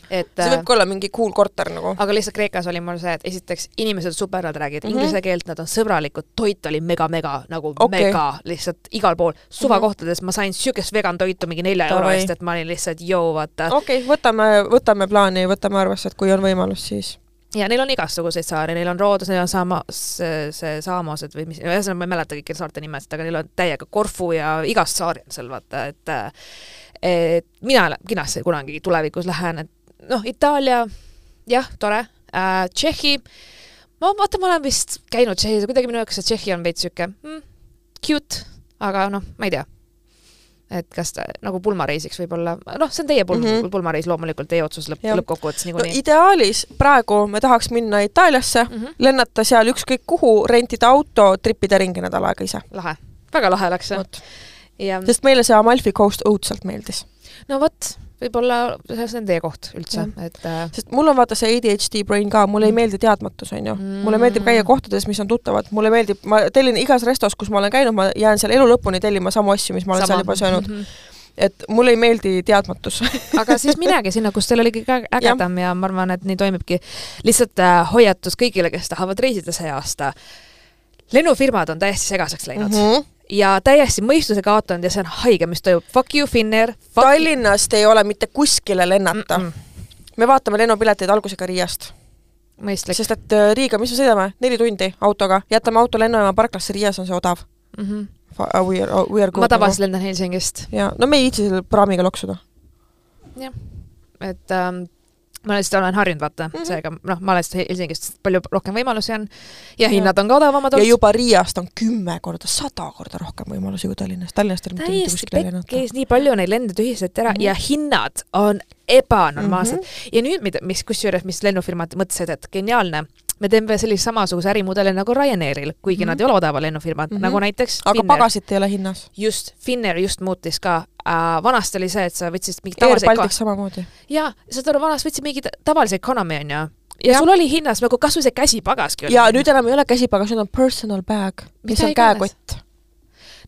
et see võib ka olla mingi cool korter nagu. aga lihtsalt Kreekas oli mul see, et esiteks inimesed super, nad räägivad mm. -hmm. inglise keelt, nad on sõbralikud, toit oli mega-mega nagu okay. mega lihtsalt igal pool. suvakohtades ma sain siukest vegan toitu mingi nelja euro eest, et ma olin lihtsalt joo, vaata. okei okay,, võtame, võtame plaani, võtame arvesse, et kui on võimalus, siis. Ja neil on igasuguseid saari, neil on Roodos, neil on sama, see, see Saamosed või mis, ühesõnaga ma ei mäleta kõiki saarte nimesid, aga neil on täiega Korfu ja igast saari on seal vaata, et et mina kindlasti kunagi tulevikus lähen, et noh, Itaalia, jah, tore äh,, Tšehhi, ma vaata, ma olen vist käinud Tšehhis kuidagi minu jaoks see Tšehhi on veits sihuke mm, cute, aga noh, ma ei tea. Et kas ta nagu pulmareisiks võib-olla, noh, see on teie pulm mm. -hmm. pulmareis loomulikult, teie otsus lõpp, lõppkokkuvõttes no niikuinii. ideaalis praegu me tahaks minna Itaaliasse, Mm -hmm. lennata seal ükskõik kuhu, rentida auto, tripida ringi nädal aega ise. lahe, väga lahe oleks see. ja sest meile see Amalfi Coast õudselt meeldis. no vot, võib-olla see on teie koht üldse, et äh, sest mul on vaata see ADHD brain ka, mulle ei meeldi teadmatus, on ju. mulle meeldib käia kohtades, mis on tuttavad, mulle meeldib, ma tellin igas restos, kus ma olen käinud, ma jään seal elu lõpuni tellima samu asju, mis ma olen sama. seal juba söönud. Mhm. et mulle ei meeldi teadmatus. aga siis minegi sinna, kus teil oli kõige ägedam ja. ja ma arvan, et nii toimibki. lihtsalt äh, hoiatus kõigile, kes tahavad reisida see aasta. lennufirmad on täiesti segaseks läinud mm -hmm. Ja täiesti mõistuse kaotanud ja see on haige, mis toimub. Fuck you, Finnair. Tallinnast ei ole mitte kuskile lennata mm. Mm me vaatame lennupileteid algusega Riiast, sest et äh, Riiga, mis me sõidame, neli tundi autoga, jätame auto lennujaama parklasse, Riias on see odav. Mm -hmm. We are, we are ma tavaliselt lendan Helsingist, ja no me ei viitsi selle praamiga loksuda. et ähm, ma lihtsalt olen harjunud, vaata mm. -hmm. seega noh, ma olen lihtsalt Helsingist palju rohkem võimalusi on ja hinnad on ka odavamad ja olnud. juba Riiast on kümme korda, sada korda rohkem võimalusi kui Tallinnast, Tallinnast ei ole mitte mitte kuskile lennata. nii palju neid lende tühistati ära mm. -hmm. ja hinnad on ebanormaalsed mm. -hmm. ja nüüd, mida, mis kusjuures, mis lennufirmad mõtlesid, et geniaalne, me teeme sellise samasuguse ärimudeli nagu Ryanairil, kuigi mm. -hmm. nad ei ole odavad lennufirmad mm. -hmm. nagu näiteks aga Finnair. pagasit ei ole hinnas. just, Finnair just muutis ka äh,, vanasti oli see, et sa võtsid mingi Air tavalise Baltic samamoodi. jaa, saad aru, vanasti võtsid mingi ta- tavalise economy onju ja, ja sul oli hinnas nagu kasvõi see käsipagaski oli. ja nüüd enam ei ole käsipagas, nüüd on personal bag, mis on käekott.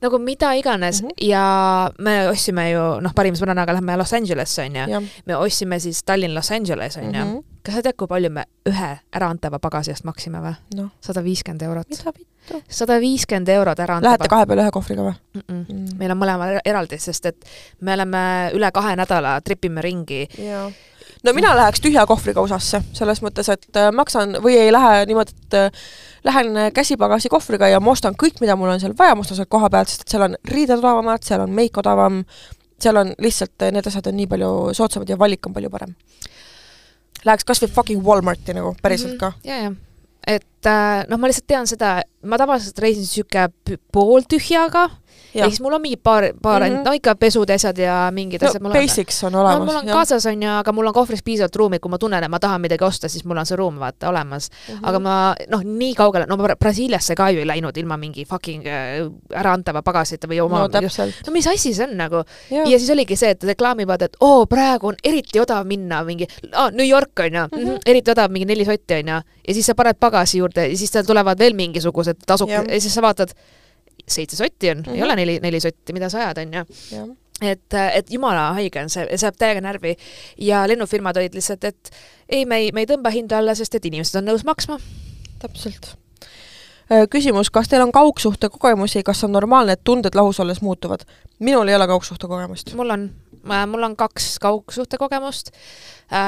nagu mida iganes mm. -hmm. ja me ostsime ju, noh, parima sõbrannaga lähme Los Angelesse, onju. me ostsime siis Tallinn Los Angeles, onju mm. -hmm. Kas sa tead, kui palju me ühe äraantava pagasi eest maksime või? noh, sada viiskümmend eurot. sada viiskümmend eurot äraantava Lähete kahe peale ühe kohvriga või mm. -mm. mm.? meil on mõlemal eraldi, sest et me oleme üle kahe nädala tripime ringi. jaa. no mina läheks tühja kohvriga USA-sse, selles mõttes, et äh, maksan või ei lähe niimoodi, et äh, lähen äh, käsipagasi kohvriga ja ma ostan kõik, mida mul on seal vaja, ma ostan sealt koha pealt, sest seal on riided odavamad, seal on meik odavam, seal on lihtsalt, need asjad on nii palju soodsamad ja valik on palju parem. Läheks kas või fucking Walmarti nagu, päriselt ka. ja, ja, et äh, noh, ma lihtsalt tean seda, ma tavaliselt reisin p- pooltühjaga ja jah, siis mul on mingi paar, paar mm. -hmm. no ikka pesud ja asjad ja mingid no asjad mul on. basics on no olemas mul on. kaasas on ju, aga mul on kohvris piisavalt ruumi, kui ma tunnen, et ma tahan midagi osta, siis mul on see ruum vaata olemas mm. -hmm. aga ma noh, nii kaugele, no ma Brasiiliasse ka ju ei läinud ilma mingi fucking äh, äraantava pagasita või oma no no mis asi see on nagu ja siis oligi see, et reklaamivad, et oo, praegu on eriti odav minna mingi ah,, New York on ju mm. -hmm. eriti odav mingi neli sotti on ju, ja siis sa paned pagasi juurde ja siis tulevad veel mingisugused tasuk- Jah. ja siis sa vaatad, seitse sotti on mm, -hmm. ei Mhm. ole neli, neli sotti, mida sa ajad, on ju et, et jumala haige on see, see jääb täiega närvi ja lennufirmad olid lihtsalt, et ei, me ei, me ei tõmba hinda alla, sest et inimesed on nõus maksma. täpselt. küsimus, kas teil on kaugsuhte kogemusi, kas on normaalne, et tunded lahus olles muutuvad? Minul ei ole kaugsuhte kogemust. mul on, mul on kaks kaugsuhte kogemust.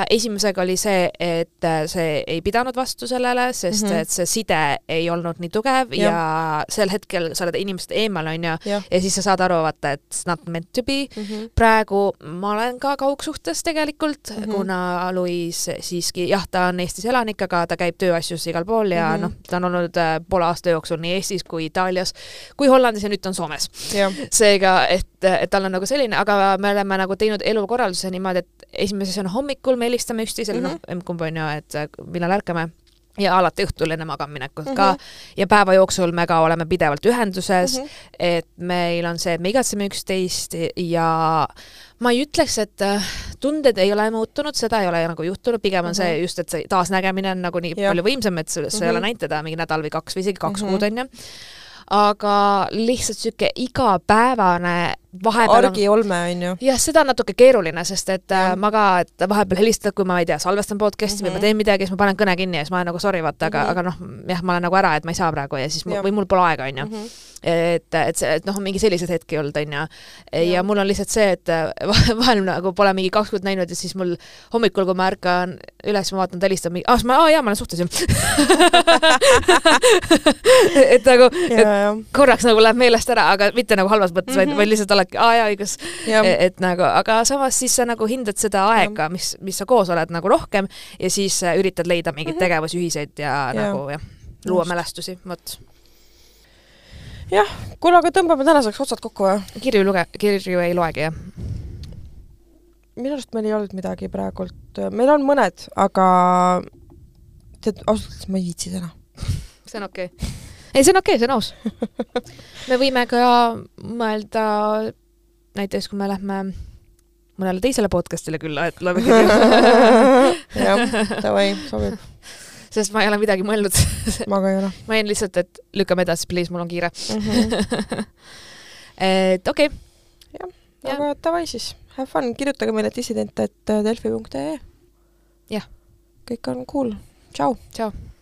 esimesega oli see, et äh, see ei pidanud vastu sellele, sest mm. -hmm. et see side ei olnud nii tugev ja, ja sel hetkel sa oled inimesest eemal, onju, ja siis sa saad aru, vaata, et it's not meant to be mm. -hmm. praegu ma olen ka kaugsuhtes tegelikult mm. -hmm. kuna Luis siiski jah, ta on Eestis elanik, aga ta käib tööasjus igal pool ja mm. -hmm. noh, ta on olnud äh, poole aasta jooksul nii Eestis kui Itaalias kui Hollandis ja nüüd ta on Soomes. seega, et, et tal on nagu selline, aga me oleme nagu teinud elukorralduse niimoodi, et esimese asjana hommikul me helistame üksteisele mm, Mhm. -hmm. noh, emb-kumb on ju, et millal ärkame ja alati õhtul enne magamaminekut mm -hmm. Mhm. ka ja päeva jooksul me ka oleme pidevalt ühenduses mm, Mhm. -hmm. et meil on see, et me igatseme üksteist ja ma ei ütleks, et äh, tunded ei ole muutunud, seda ei ole nagu juhtunud, pigem on mm -hmm. see just, et see taasnägemine on nagu nii Jah. palju võimsam, et sa, sa mm -hmm. ei ole Mhm. näinud teda mingi nädal või kaks või isegi kaks mm Mhm. -hmm. kuud onju aga lihtsalt sihuke igapäevane vahepeal on argiolme on ju. jah, seda on natuke keeruline, sest et äh, Jah. ma ka, et vahepeal helistad, kui ma ei tea, salvestan podcast'i mm -hmm. või ma Mhm. teen midagi, siis ma panen kõne kinni ja siis ma olen nagu sorry, vaata, aga mm, -hmm. aga noh, jah, ma olen nagu ära, et ma ei saa praegu ja siis mul, Jah. või mul pole aega, onju. Mhm. et, et see, et noh, mingi selliseid hetki olnud, onju. ja Jah. mul on lihtsalt see, et äh, vahel nagu pole mingi kaks kuud näinud ja siis mul hommikul, kui ma ärkan üles, ma vaatan, ta helistab mingi, aa, siis ma, aa jaa, ma olen suhtes ju. et nagu, ja, ja, korraks nagu läheb meelest ära, aga mitte nagu halvas mõttes mm, -hmm. vaid, Mhm. vaid lihtsalt oledki, aa jaa, õigus. ja, et nagu, aga samas siis sa nagu hindad seda aega, mis, mis sa koos oled nagu rohkem ja siis äh, üritad leida mingeid Mhm. tegevusi ühiseid ja, ja nagu jah, luua mälestusi, vot. kuule, aga tõmbame tänaseks otsad kokku või? kirju luge-, kirju ei loegi jah? minu arust meil ei olnud midagi praegult, meil on mõned, aga tead, ausalt öeldes ma ei viitsi täna. see on okei okay.. ei, see on okei okay,, see on aus. me võime ka mõelda näiteks, kui me lähme mõnele teisele podcast'ile külla, et loeme kirju, jah, davai, sobib, sest ma ei ole midagi mõelnud. ma ka ei ole ma jäin lihtsalt, et lükkame edasi, please, mul on kiire. mm. -hmm. et okei okay., Jah. aga davai siis, have fun, kirjutage meile dissident, et delfi.ee. Jah. kõik on cool, tšau. tšau.